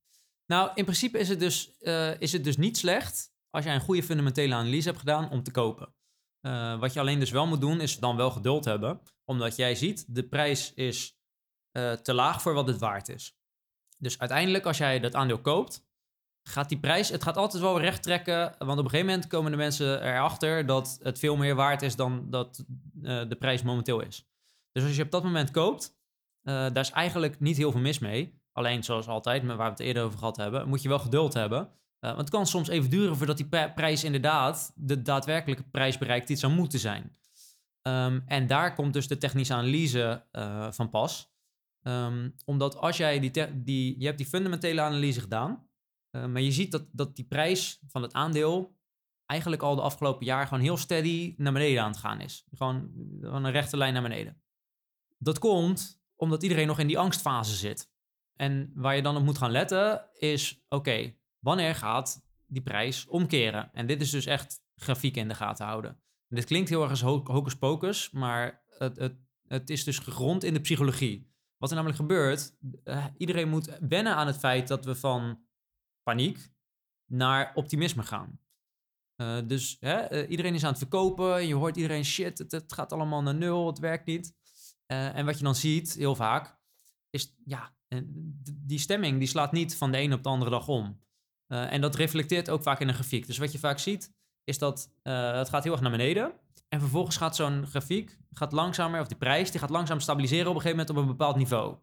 Nou, in principe is het, dus, eh, is het dus niet slecht als jij een goede fundamentele analyse hebt gedaan om te kopen. Eh, wat je alleen dus wel moet doen, is dan wel geduld hebben. Omdat jij ziet, de prijs is eh, te laag voor wat het waard is. Dus uiteindelijk, als jij dat aandeel koopt, gaat die prijs, het gaat altijd wel recht trekken. Want op een gegeven moment komen de mensen erachter dat het veel meer waard is dan dat de prijs momenteel is. Dus als je op dat moment koopt, daar is eigenlijk niet heel veel mis mee. Alleen zoals altijd, met waar we het eerder over gehad hebben, moet je wel geduld hebben. Eh, want het kan soms even duren voordat die pri- prijs inderdaad de daadwerkelijke prijs bereikt die het zou moeten zijn. Ehm, en daar komt dus de technische analyse eh, van pas. Ehm, omdat als jij die, die, je hebt die fundamentele analyse gedaan, eh, maar je ziet dat, dat die prijs van het aandeel eigenlijk al de afgelopen jaar gewoon heel steady naar beneden aan het gaan is. Gewoon een rechte lijn naar beneden. Dat komt omdat iedereen nog in die angstfase zit. En waar je dan op moet gaan letten is, oké, wanneer gaat die prijs omkeren? En dit is dus echt grafiek in de gaten houden. En dit klinkt heel erg als ho- hocus pocus, maar het, het, het is dus gegrond in de psychologie. Wat er namelijk gebeurt, eh, iedereen moet wennen aan het feit dat we van paniek naar optimisme gaan. Eh, dus hè, eh, iedereen is aan het verkopen. Je hoort iedereen shit, het, het gaat allemaal naar nul, het werkt niet. En wat je dan ziet, heel vaak, is ja, d- die stemming die slaat niet van de ene op de andere dag om. Eh, en dat reflecteert ook vaak in een grafiek. Dus wat je vaak ziet, is dat eh, het gaat heel erg naar beneden. En vervolgens gaat zo'n grafiek gaat langzamer, of die prijs, die gaat langzaam stabiliseren op een gegeven moment op een bepaald niveau.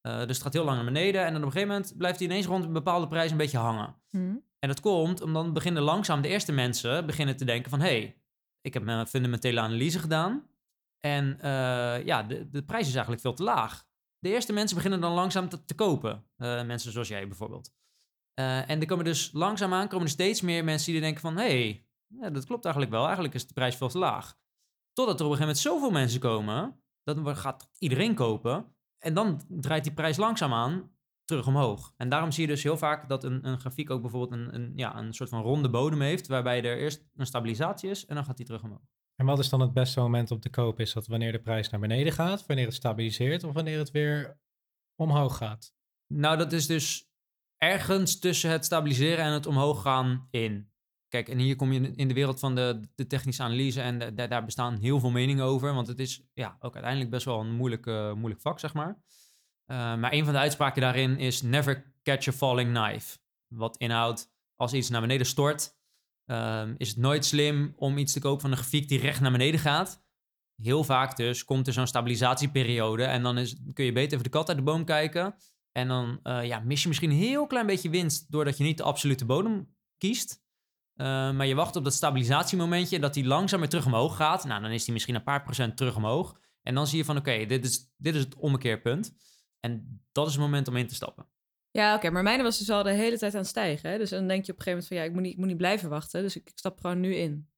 Eh, dus het gaat heel lang naar beneden en dan op een gegeven moment blijft hij ineens rond een bepaalde prijs een beetje hangen. Hm. En dat komt omdat dan beginnen langzaam de eerste mensen beginnen te denken van... hé, hey, ik heb mijn fundamentele analyse gedaan en ja, de, de prijs is eigenlijk veel te laag. De eerste mensen beginnen dan langzaam te, te kopen. Eh, mensen zoals jij bijvoorbeeld. Eh, en er komen dus langzaamaan komen er steeds meer mensen die denken van... hé, hey, ja, dat klopt eigenlijk wel. Eigenlijk is de prijs veel te laag. Totdat er op een gegeven moment zoveel mensen komen... dat dan gaat iedereen kopen. En dan draait die prijs langzaamaan terug omhoog. En daarom zie je dus heel vaak dat een, een grafiek ook bijvoorbeeld een, een, ja, een soort van ronde bodem heeft... waarbij er eerst een stabilisatie is en dan gaat die terug omhoog. En wat is dan het beste moment om te kopen? Is dat wanneer de prijs naar beneden gaat, wanneer het stabiliseert of wanneer het weer omhoog gaat? Nou, dat is dus ergens tussen het stabiliseren en het omhoog gaan in. Kijk, en hier kom je in de wereld van de, de technische analyse en daar bestaan heel veel meningen over. Want het is ja, ook uiteindelijk best wel een moeilijk, moeilijk vak, zeg maar. Eh, maar een van de uitspraken daarin is never catch a falling knife. Wat inhoudt, als iets naar beneden stort, ehm, is het nooit slim om iets te kopen van een grafiek die recht naar beneden gaat. Heel vaak dus komt er zo'n stabilisatieperiode en dan is, kun je beter even de kat uit de boom kijken. En dan eh, ja, mis je misschien een heel klein beetje winst doordat je niet de absolute bodem kiest. Eh, maar je wacht op dat stabilisatiemomentje, dat die langzaam weer terug omhoog gaat. Nou, dan is die misschien een paar procent terug omhoog. En dan zie je van, oké, dit, is, dit is het ommekeerpunt. En dat is het moment om in te stappen. Ja, oké, maar mijne was dus al de hele tijd aan het stijgen. Hè? Dus dan denk je op een gegeven moment van ja, ik moet niet, ik moet niet blijven wachten. Dus ik, ik stap gewoon nu in.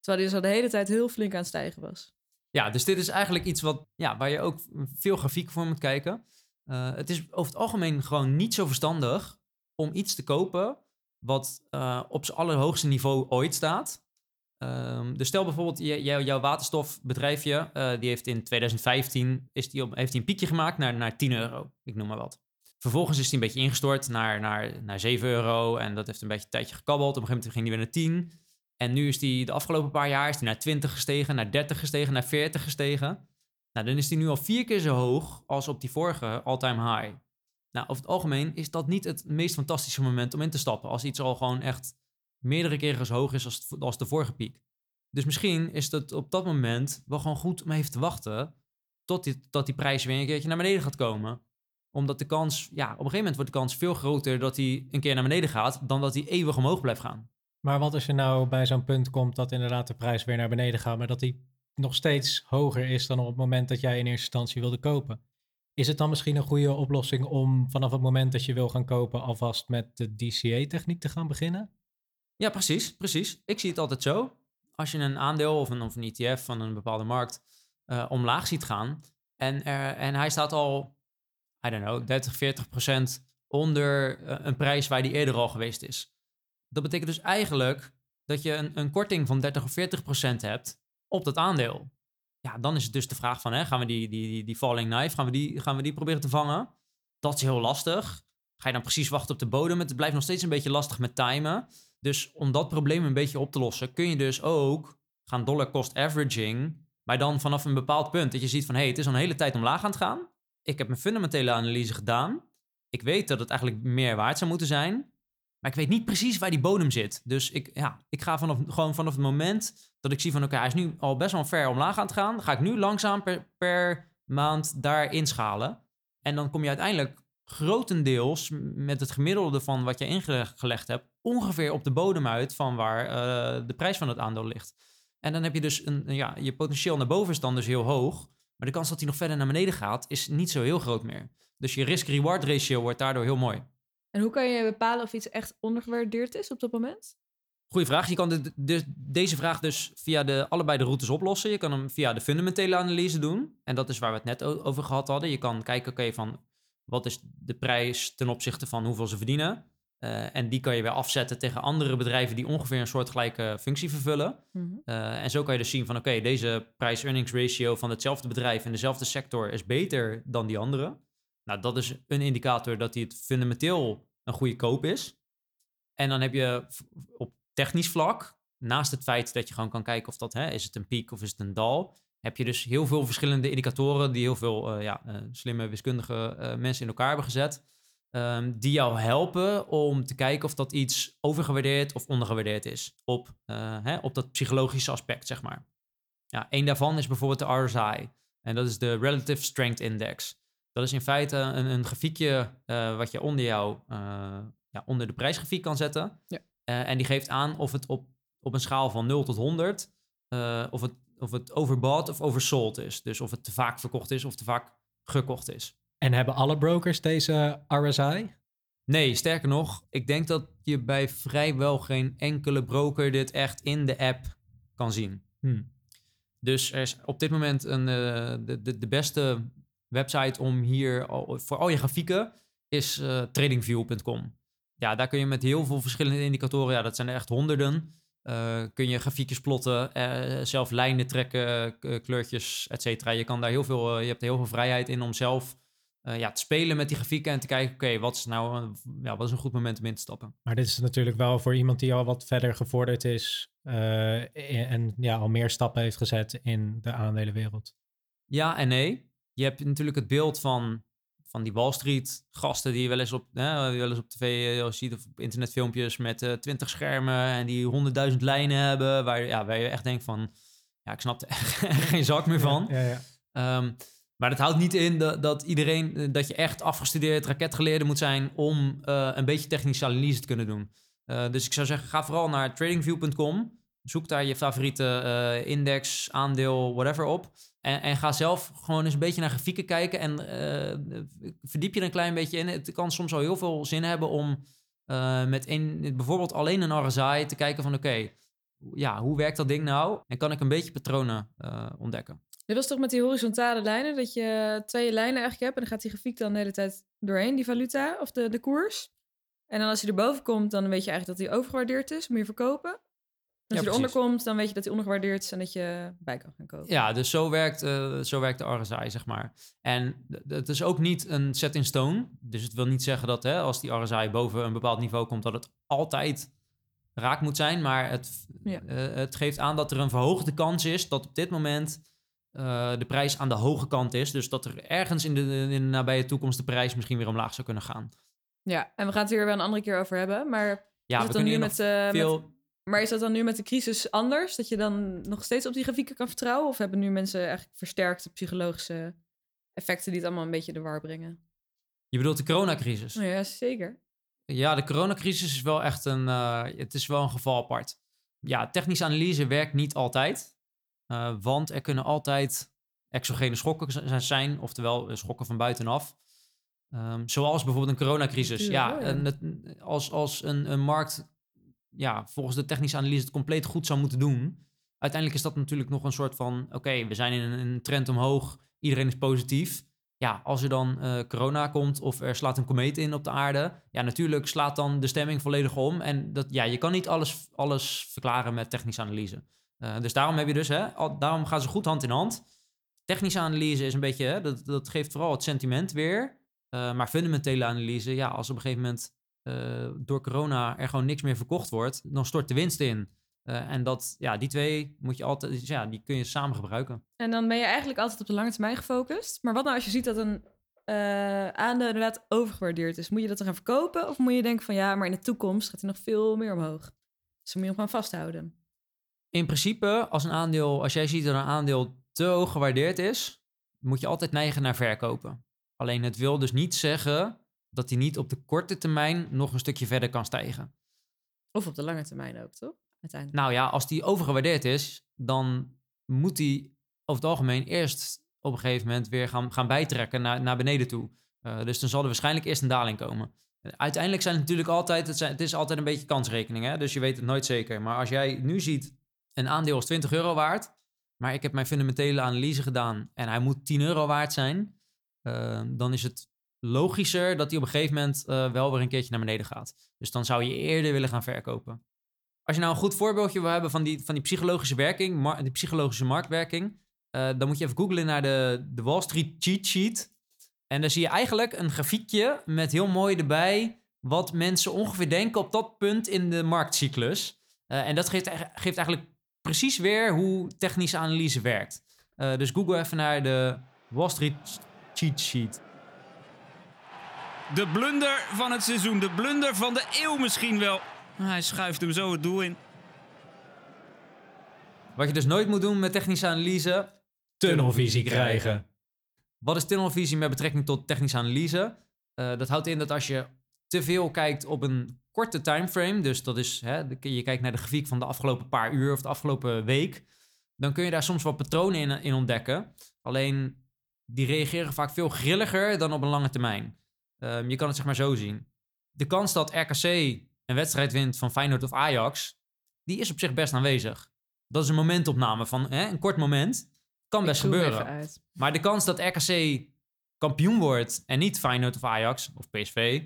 Terwijl die dus al de hele tijd heel flink aan het stijgen was. Ja, dus dit is eigenlijk iets wat, ja, waar je ook veel grafieken voor moet kijken. Eh, het is over het algemeen gewoon niet zo verstandig om iets te kopen wat eh, op zijn allerhoogste niveau ooit staat. Ehm, dus stel bijvoorbeeld, jou- jouw waterstofbedrijfje, eh, die heeft in 2015 is die op, heeft die een piekje gemaakt naar, naar 10 euro. Ik noem maar wat. Vervolgens is die een beetje ingestort naar, naar, naar 7 euro. En dat heeft een beetje een tijdje gekabbeld. Op een gegeven moment ging die weer naar 10. En nu is die de afgelopen paar jaar is die naar 20 gestegen, naar 30 gestegen, naar 40 gestegen. Nou, dan is die nu al vier keer zo hoog als op die vorige all-time high. Nou, over het algemeen is dat niet het meest fantastische moment om in te stappen. Als iets al gewoon echt meerdere keren zo hoog is als, als de vorige piek. Dus misschien is het op dat moment wel gewoon goed om even te wachten tot tot die prijs weer een keertje naar beneden gaat komen. Omdat de kans, ja, op een gegeven moment wordt de kans veel groter dat hij een keer naar beneden gaat dan dat hij eeuwig omhoog blijft gaan. Maar wat als je nou bij zo'n punt komt dat inderdaad de prijs weer naar beneden gaat, maar dat die nog steeds hoger is dan op het moment dat jij in eerste instantie wilde kopen? Is het dan misschien een goede oplossing om vanaf het moment dat je wil gaan kopen alvast met de DCA-techniek te gaan beginnen? Ja, precies, precies. Ik zie het altijd zo. Als je een aandeel of een, of een ETF van een bepaalde markt eh, omlaag ziet gaan en, er, en hij staat al, I don't know, 30, 40 procent onder eh, een prijs waar die eerder al geweest is. Dat betekent dus eigenlijk dat je een, een korting van 30 of 40 procent hebt op dat aandeel. Ja, dan is het dus de vraag van, hè, gaan we die, die, die, falling knife, gaan we die, gaan we die proberen te vangen? Dat is heel lastig. Ga je dan precies wachten op de bodem? Het blijft nog steeds een beetje lastig met timen. Dus om dat probleem een beetje op te lossen, kun je dus ook gaan dollar cost averaging. Maar dan vanaf een bepaald punt dat je ziet van hé, hey, het is al een hele tijd omlaag aan het gaan. Ik heb mijn fundamentele analyse gedaan. Ik weet dat het eigenlijk meer waard zou moeten zijn. Maar ik weet niet precies waar die bodem zit. Dus ik, ja, ik ga vanaf, gewoon vanaf het moment dat ik zie van oké, hij is nu al best wel ver omlaag aan het gaan. Ga ik nu langzaam per, per maand daar inschalen. En dan kom je uiteindelijk grotendeels met het gemiddelde van wat je ingelegd hebt, ongeveer op de bodem uit van waar eh, de prijs van het aandeel ligt. En dan heb je dus een, ja, je potentieel naar boven is dan dus heel hoog, maar de kans dat hij nog verder naar beneden gaat is niet zo heel groot meer. Dus je risk-reward ratio wordt daardoor heel mooi. En hoe kan je bepalen of iets echt ondergewaardeerd is op dat moment? Goeie vraag. Je kan de, de- deze vraag dus via de, allebei de routes oplossen. Je kan hem via de fundamentele analyse doen. En dat is waar we het net over gehad hadden. Je kan kijken, oké, van wat is de prijs ten opzichte van hoeveel ze verdienen. Eh, en die kan je weer afzetten tegen andere bedrijven die ongeveer een soortgelijke functie vervullen. Eh, en zo kan je dus zien van, oké, deze prijs-earnings ratio van hetzelfde bedrijf in dezelfde sector is beter dan die andere. Nou, dat is een indicator dat die het fundamenteel een goede koop is. En dan heb je op technisch vlak, naast het feit dat je gewoon kan kijken of dat, hè, is het een piek of is het een dal, heb je dus heel veel verschillende indicatoren die heel veel eh, ja, slimme wiskundige mensen in elkaar hebben gezet. Ehm, die jou helpen om te kijken of dat iets overgewaardeerd of ondergewaardeerd is op, eh, hè, op dat psychologische aspect, zeg maar. Ja, een daarvan is bijvoorbeeld de RSI. En dat is de Relative Strength Index. Dat is in feite een, een grafiekje eh, wat je onder jou, eh, ja, onder de prijsgrafiek kan zetten. Ja. En die geeft aan of het op, op een schaal van 0 tot 100, eh, of, het, of het overbought of oversold is. Dus of het te vaak verkocht is of te vaak gekocht is. En hebben alle brokers deze RSI? Nee, sterker nog, ik denk dat je bij vrijwel geen enkele broker dit echt in de app kan zien. Hm. Dus er is op dit moment een, eh, de, de, de beste website om hier al, voor al je grafieken is eh, tradingview.com. Ja, daar kun je met heel veel verschillende indicatoren, ja, dat zijn er echt honderden, eh, kun je grafiekjes plotten, zelf lijnen trekken, kleurtjes, et cetera. Je kan daar heel veel, je hebt heel veel vrijheid in om zelf eh, ja, te spelen met die grafieken en te kijken, oké, wat is nou een, ja, wat is een goed moment om in te stappen? Maar dit is natuurlijk wel voor iemand die al wat verder gevorderd is eh, en, ja, al meer stappen heeft gezet in de aandelenwereld. Ja en nee. Je hebt natuurlijk het beeld van, van die Wall Street gasten die je wel eens op, hè, wel eens op tv eh, ziet of op internetfilmpjes met twintig schermen en die honderdduizend lijnen hebben, waar, ja, waar je echt denkt van, ja, ik snap er echt geen zak meer van. Ja, ja. Ehm, maar dat houdt niet in dat, dat iedereen, eh, dat je echt afgestudeerd raketgeleerde moet zijn om eh, een beetje technische analyse te kunnen doen. Eh, dus ik zou zeggen, ga vooral naar tradingview.com. Zoek daar je favoriete eh, index, aandeel, whatever op. En, en ga zelf gewoon eens een beetje naar grafieken kijken. En verdiep je er een klein beetje in. Het kan soms al heel veel zin hebben om met bijvoorbeeld alleen een RSI te kijken van... oké, ja, hoe werkt dat ding nou? En kan ik een beetje patronen ontdekken? Dit was toch met die horizontale lijnen, dat je twee lijnen eigenlijk hebt. En dan gaat die grafiek dan de hele tijd doorheen, die valuta of de, de koers. En dan als hij erboven komt, dan weet je eigenlijk dat hij overgewaardeerd is. Moet je verkopen. En als Ja, hij eronder precies. komt, dan weet je dat hij ondergewaardeerd is en dat je bij kan gaan kopen. Ja, dus zo werkt, eh, zo werkt de RSI, zeg maar. En het is ook niet een set in stone. Dus het wil niet zeggen dat hè, als die RSI boven een bepaald niveau komt, dat het altijd raak moet zijn. Maar het, Ja. eh, het geeft aan dat er een verhoogde kans is dat op dit moment eh, de prijs aan de hoge kant is. Dus dat er ergens in de, in de nabije toekomst de prijs misschien weer omlaag zou kunnen gaan. Ja, en we gaan het hier wel een andere keer over hebben. Maar, Ja, is het dan nu eh, met- veel... maar is dat dan nu met de crisis anders? Dat je dan nog steeds op die grafieken kan vertrouwen? Of hebben nu mensen eigenlijk versterkte psychologische effecten die het allemaal een beetje de war brengen? Je bedoelt de coronacrisis? Ja, zeker. Ja, de coronacrisis is wel echt een, eh, het is wel een geval apart. Ja, technische analyse werkt niet altijd, eh, want er kunnen altijd exogene schokken zijn, oftewel eh, schokken van buitenaf. Ehm, zoals bijvoorbeeld een coronacrisis. Ja, en het- als, als een, een markt ja, volgens de technische analyse het compleet goed zou moeten doen, uiteindelijk is dat natuurlijk nog een soort van, oké, we zijn in een, een trend omhoog, iedereen is positief. Ja, als er dan eh, corona komt of er slaat een komeet in op de aarde, ja, natuurlijk slaat dan de stemming volledig om. En dat, ja, je kan niet alles, alles verklaren met technische analyse. Eh, dus daarom heb je dus, hè, daarom gaan ze goed hand in hand. Technische analyse is een beetje, hè, dat, dat geeft vooral het sentiment weer. Eh, maar fundamentele analyse, ja, als op een gegeven moment eh, door corona er gewoon niks meer verkocht wordt, dan stort de winst in. En dat, ja, die twee moet je altijd, dus ja, die kun je samen gebruiken. En dan ben je eigenlijk altijd op de lange termijn gefocust. Maar wat nou als je ziet dat een aandeel inderdaad overgewaardeerd is? Moet je dat dan gaan verkopen? Of moet je denken van ja, maar in de toekomst gaat hij nog veel meer omhoog? Dus dan moet je hem gewoon vasthouden. In principe, als een aandeel, als jij ziet dat een aandeel te hoog gewaardeerd is, moet je altijd neigen naar verkopen. Alleen het wil dus niet zeggen dat hij niet op de korte termijn nog een stukje verder kan stijgen. Of op de lange termijn ook, toch? Uiteindelijk. Nou ja, als die overgewaardeerd is, dan moet die over het algemeen eerst op een gegeven moment weer gaan, gaan bijtrekken naar, naar beneden toe. Eh, dus dan zal er waarschijnlijk eerst een daling komen. Uiteindelijk zijn het natuurlijk altijd, het, zijn, het is altijd een beetje kansrekening, hè? dus je weet het nooit zeker. Maar als jij nu ziet, een aandeel is 20 euro waard, maar ik heb mijn fundamentele analyse gedaan en hij moet 10 euro waard zijn, eh, dan is het logischer dat hij op een gegeven moment eh, wel weer een keertje naar beneden gaat. Dus dan zou je eerder willen gaan verkopen. Als je nou een goed voorbeeldje wil hebben van die, van die psychologische werking, die psychologische marktwerking, eh, dan moet je even googlen naar de, de Wall Street cheat sheet. En dan zie je eigenlijk een grafiekje met heel mooi erbij wat mensen ongeveer denken op dat punt in de marktcyclus. Eh, en dat geeft, geeft eigenlijk precies weer hoe technische analyse werkt. Eh, dus google even naar de Wall Street cheat sheet. De blunder van het seizoen, de blunder van de eeuw misschien wel. Hij schuift hem zo het doel in. Wat je dus nooit moet doen met technische analyse, Tunnelvisie krijgen. Wat is tunnelvisie met betrekking tot technische analyse? Eh, dat houdt in dat als je te veel kijkt op een korte timeframe, dus dat is, hè, je kijkt naar de grafiek van de afgelopen paar uur of de afgelopen week, dan kun je daar soms wel patronen in, in ontdekken. Alleen die reageren vaak veel grilliger dan op een lange termijn. Ehm, je kan het zeg maar zo zien. De kans dat RKC een wedstrijd wint van Feyenoord of Ajax, die is op zich best aanwezig. Dat is een momentopname van hè, een kort moment. Kan best gebeuren. Maar de kans dat RKC kampioen wordt en niet Feyenoord of Ajax of PSV,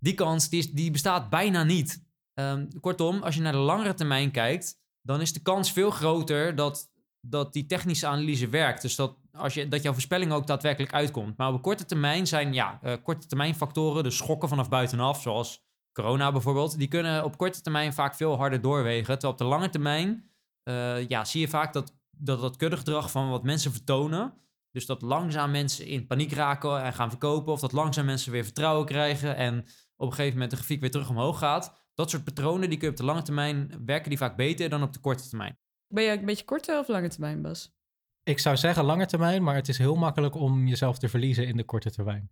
die kans die, is, die bestaat bijna niet. Ehm, kortom, als je naar de langere termijn kijkt, dan is de kans veel groter dat, dat die technische analyse werkt. Dus dat, als je, dat jouw voorspelling ook daadwerkelijk uitkomt. Maar op een korte termijn zijn ja, eh, korte termijn factoren, dus schokken vanaf buitenaf, zoals corona bijvoorbeeld, die kunnen op korte termijn vaak veel harder doorwegen. Terwijl op de lange termijn eh, ja, zie je vaak dat dat, dat kuddegedrag van wat mensen vertonen. Dus dat langzaam mensen in paniek raken en gaan verkopen. Of dat langzaam mensen weer vertrouwen krijgen. En op een gegeven moment de grafiek weer terug omhoog gaat. Dat soort patronen die kun je op de lange termijn werken die vaak beter dan op de korte termijn. Ben je een beetje korte of lange termijn, Bas? Ik zou zeggen lange termijn, maar het is heel makkelijk om jezelf te verliezen in de korte termijn.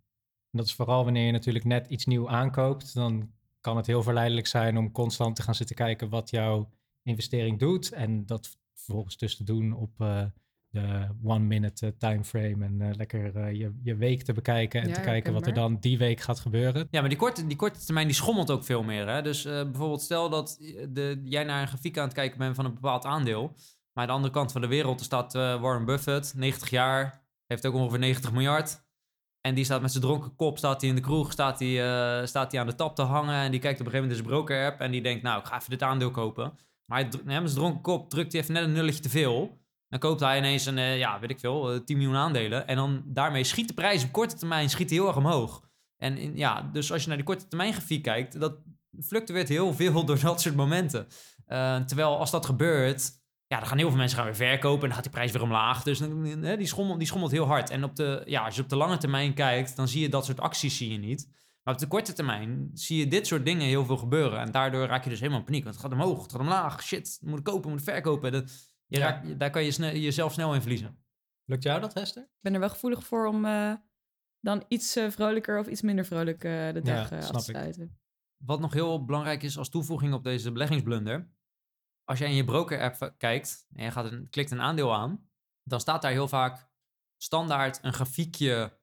En dat is vooral wanneer je natuurlijk net iets nieuw aankoopt. Dan kan het heel verleidelijk zijn om constant te gaan zitten kijken wat jouw investering doet. En dat vervolgens dus te doen op eh, de one minute timeframe en eh, lekker eh, je, je week te bekijken en Ja, te kijken wat er dan die week gaat gebeuren. Ja, maar die korte, die korte termijn die schommelt ook veel meer. Hè? Dus eh, bijvoorbeeld stel dat de, jij naar een grafiek aan het kijken bent van een bepaald aandeel. Maar aan de andere kant van de wereld er staat eh, Warren Buffett, 90 jaar, heeft ook ongeveer 90 miljard. En die staat met zijn dronken kop, staat hij in de kroeg, staat hij, eh, staat hij aan de tap te hangen. En die kijkt op een gegeven moment in zijn broker-app en die denkt, nou, ik ga even dit aandeel kopen. Maar hij, met zijn dronken kop drukt hij even net een nulletje te veel. Dan koopt hij ineens een, eh, ja, weet ik veel, eh, 10 miljoen aandelen. En dan daarmee schiet de prijs op korte termijn schiet heel erg omhoog. En in- ja, dus als je naar die korte termijn grafiek kijkt, dat fluctueert heel veel door dat soort momenten. Eh, terwijl als dat gebeurt, ja, dan gaan heel veel mensen gaan weer verkopen en dan gaat die prijs weer omlaag. Dus die, schommelt, die schommelt heel hard. En op de, ja, als je op de lange termijn kijkt, dan zie je dat soort acties zie je niet. Maar op de korte termijn zie je dit soort dingen heel veel gebeuren. En daardoor raak je dus helemaal in paniek. Want het gaat omhoog, het gaat omlaag. Shit, moet ik kopen, moet ik verkopen. Dat, je Ja. raakt, daar kan je sne- jezelf snel in verliezen. Lukt jou dat, Hester? Ik ben er wel gevoelig voor om eh, dan iets eh, vrolijker of iets minder vrolijk eh, de Ja, dag af snap te ik. sluiten. Wat nog heel belangrijk is als toevoeging op deze beleggingsblunder. Als jij in je broker-app kijkt en je gaat een, klikt een aandeel aan, dan staat daar heel vaak standaard een grafiekje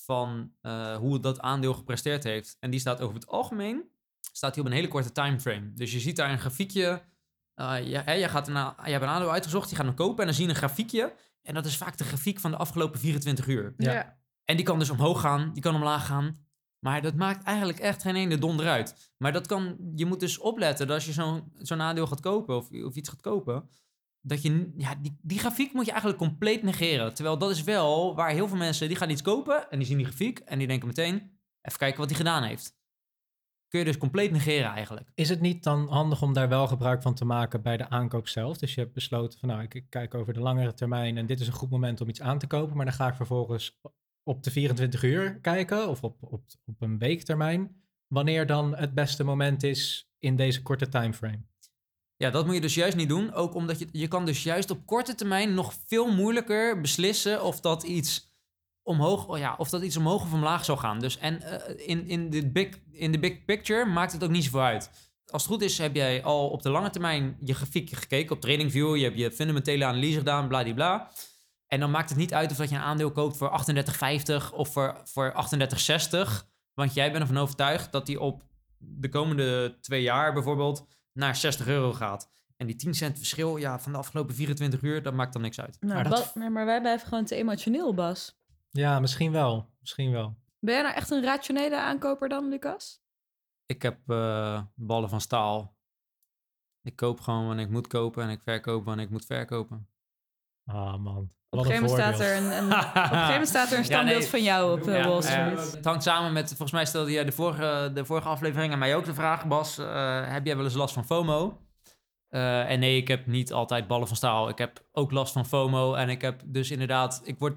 van eh, hoe dat aandeel gepresteerd heeft. En die staat over het algemeen staat die op een hele korte timeframe. Dus je ziet daar een grafiekje. Eh je, hè, je, gaat een, je hebt een aandeel uitgezocht, je gaat hem kopen en dan zie je een grafiekje. En dat is vaak de grafiek van de afgelopen 24 uur. Ja. En die kan dus omhoog gaan, die kan omlaag gaan. Maar dat maakt eigenlijk echt geen ene donder uit. Maar dat kan, je moet dus opletten dat als je zo'n zo'n aandeel gaat kopen of, of iets gaat kopen, dat je, ja, die, die grafiek moet je eigenlijk compleet negeren. Terwijl dat is wel waar heel veel mensen, die gaan iets kopen en die zien die grafiek en die denken meteen, even kijken wat hij gedaan heeft. Kun je dus compleet negeren eigenlijk. Is het niet dan handig om daar wel gebruik van te maken bij de aankoop zelf? Dus je hebt besloten van nou, ik, kijk over de langere termijn en dit is een goed moment om iets aan te kopen, maar dan ga ik vervolgens op de 24 uur kijken of op, op, op een weektermijn, wanneer dan het beste moment is in deze korte timeframe. Ja, dat moet je dus juist niet doen. Ook omdat je, je kan dus juist op korte termijn nog veel moeilijker beslissen of dat iets omhoog, oh ja, of dat iets omhoog of omlaag zou gaan. Dus en eh, in, in, de big, in de big picture maakt het ook niet zoveel uit. Als het goed is, heb jij al op de lange termijn je grafiek gekeken op TradingView. Je hebt je fundamentele analyse gedaan, bladibla. En dan maakt het niet uit of dat je een aandeel koopt voor 38,50 of voor, voor 38,60. Want jij bent ervan overtuigd dat die op de komende twee jaar bijvoorbeeld naar 60 euro gaat. En die 10 cent verschil ja, van de afgelopen 24 uur, dat maakt dan niks uit. Nou, Maar dat- Bas- maar, maar wij blijven gewoon te emotioneel, Bas. Ja, misschien wel. Misschien wel. Ben jij nou echt een rationele aankoper dan, Lucas? Ik heb eh, ballen van staal. Ik koop gewoon wanneer ik moet kopen en ik verkoop wanneer ik moet verkopen. Ah man. Op een gegeven moment staat er een, een, op een gegeven moment staat er een Ja, standbeeld nee. van jou op uh, Ja, Wall eh, Street. het hangt samen met, volgens mij stelde jij de vorige, de vorige aflevering aan mij ook de vraag, Bas, eh, heb jij wel eens last van FOMO? Eh, en nee, ik heb niet altijd ballen van staal. Ik heb ook last van FOMO en ik heb dus inderdaad, ik word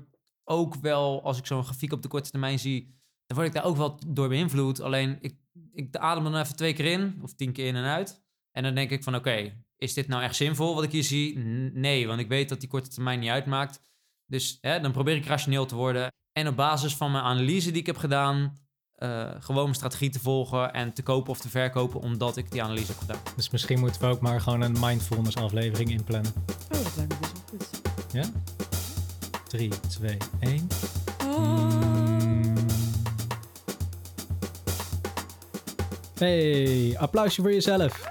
ook wel, als ik zo'n grafiek op de korte termijn zie, dan word ik daar ook wel door beïnvloed. Alleen, ik, ik adem dan even twee keer in, of tien keer in en uit. En dan denk ik van, oké, is dit nou echt zinvol wat ik hier zie? Nee, want ik weet dat die korte termijn niet uitmaakt. Dus hè, dan probeer ik rationeel te worden. En op basis van mijn analyse die ik heb gedaan, eh, gewoon mijn strategie te volgen en te kopen of te verkopen, omdat ik die analyse heb gedaan. Dus misschien moeten we ook maar gewoon een mindfulness aflevering inplannen. Oh, dat lijkt me best wel goed. Ja? 3, 2, 1. Oh. Hey, applausje voor jezelf.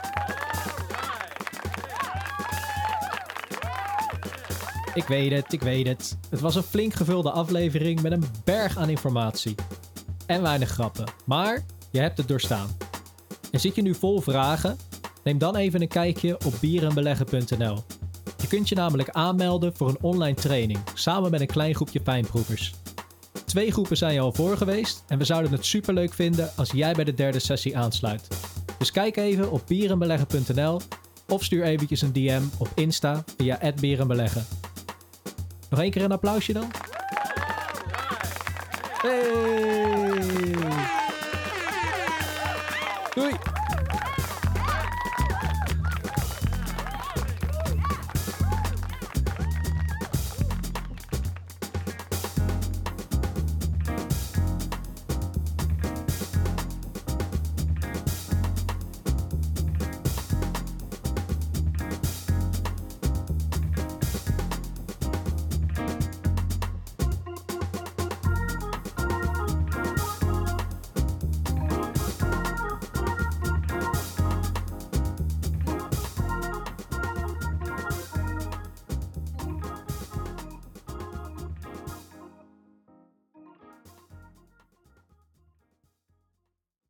Ik weet het, ik weet het. Het was een flink gevulde aflevering met een berg aan informatie. En weinig grappen. Maar je hebt het doorstaan. En zit je nu vol vragen? Neem dan even een kijkje op bierenbeleggen.nl. Kunt je namelijk aanmelden voor een online training, samen met een klein groepje fijnproevers. Twee groepen zijn je al voor geweest en we zouden het superleuk vinden als jij bij de derde sessie aansluit. Dus kijk even op bierenbeleggen.nl of stuur eventjes een DM op Insta via @bierenbeleggen. Nog één keer een applausje dan? Hey! Doei!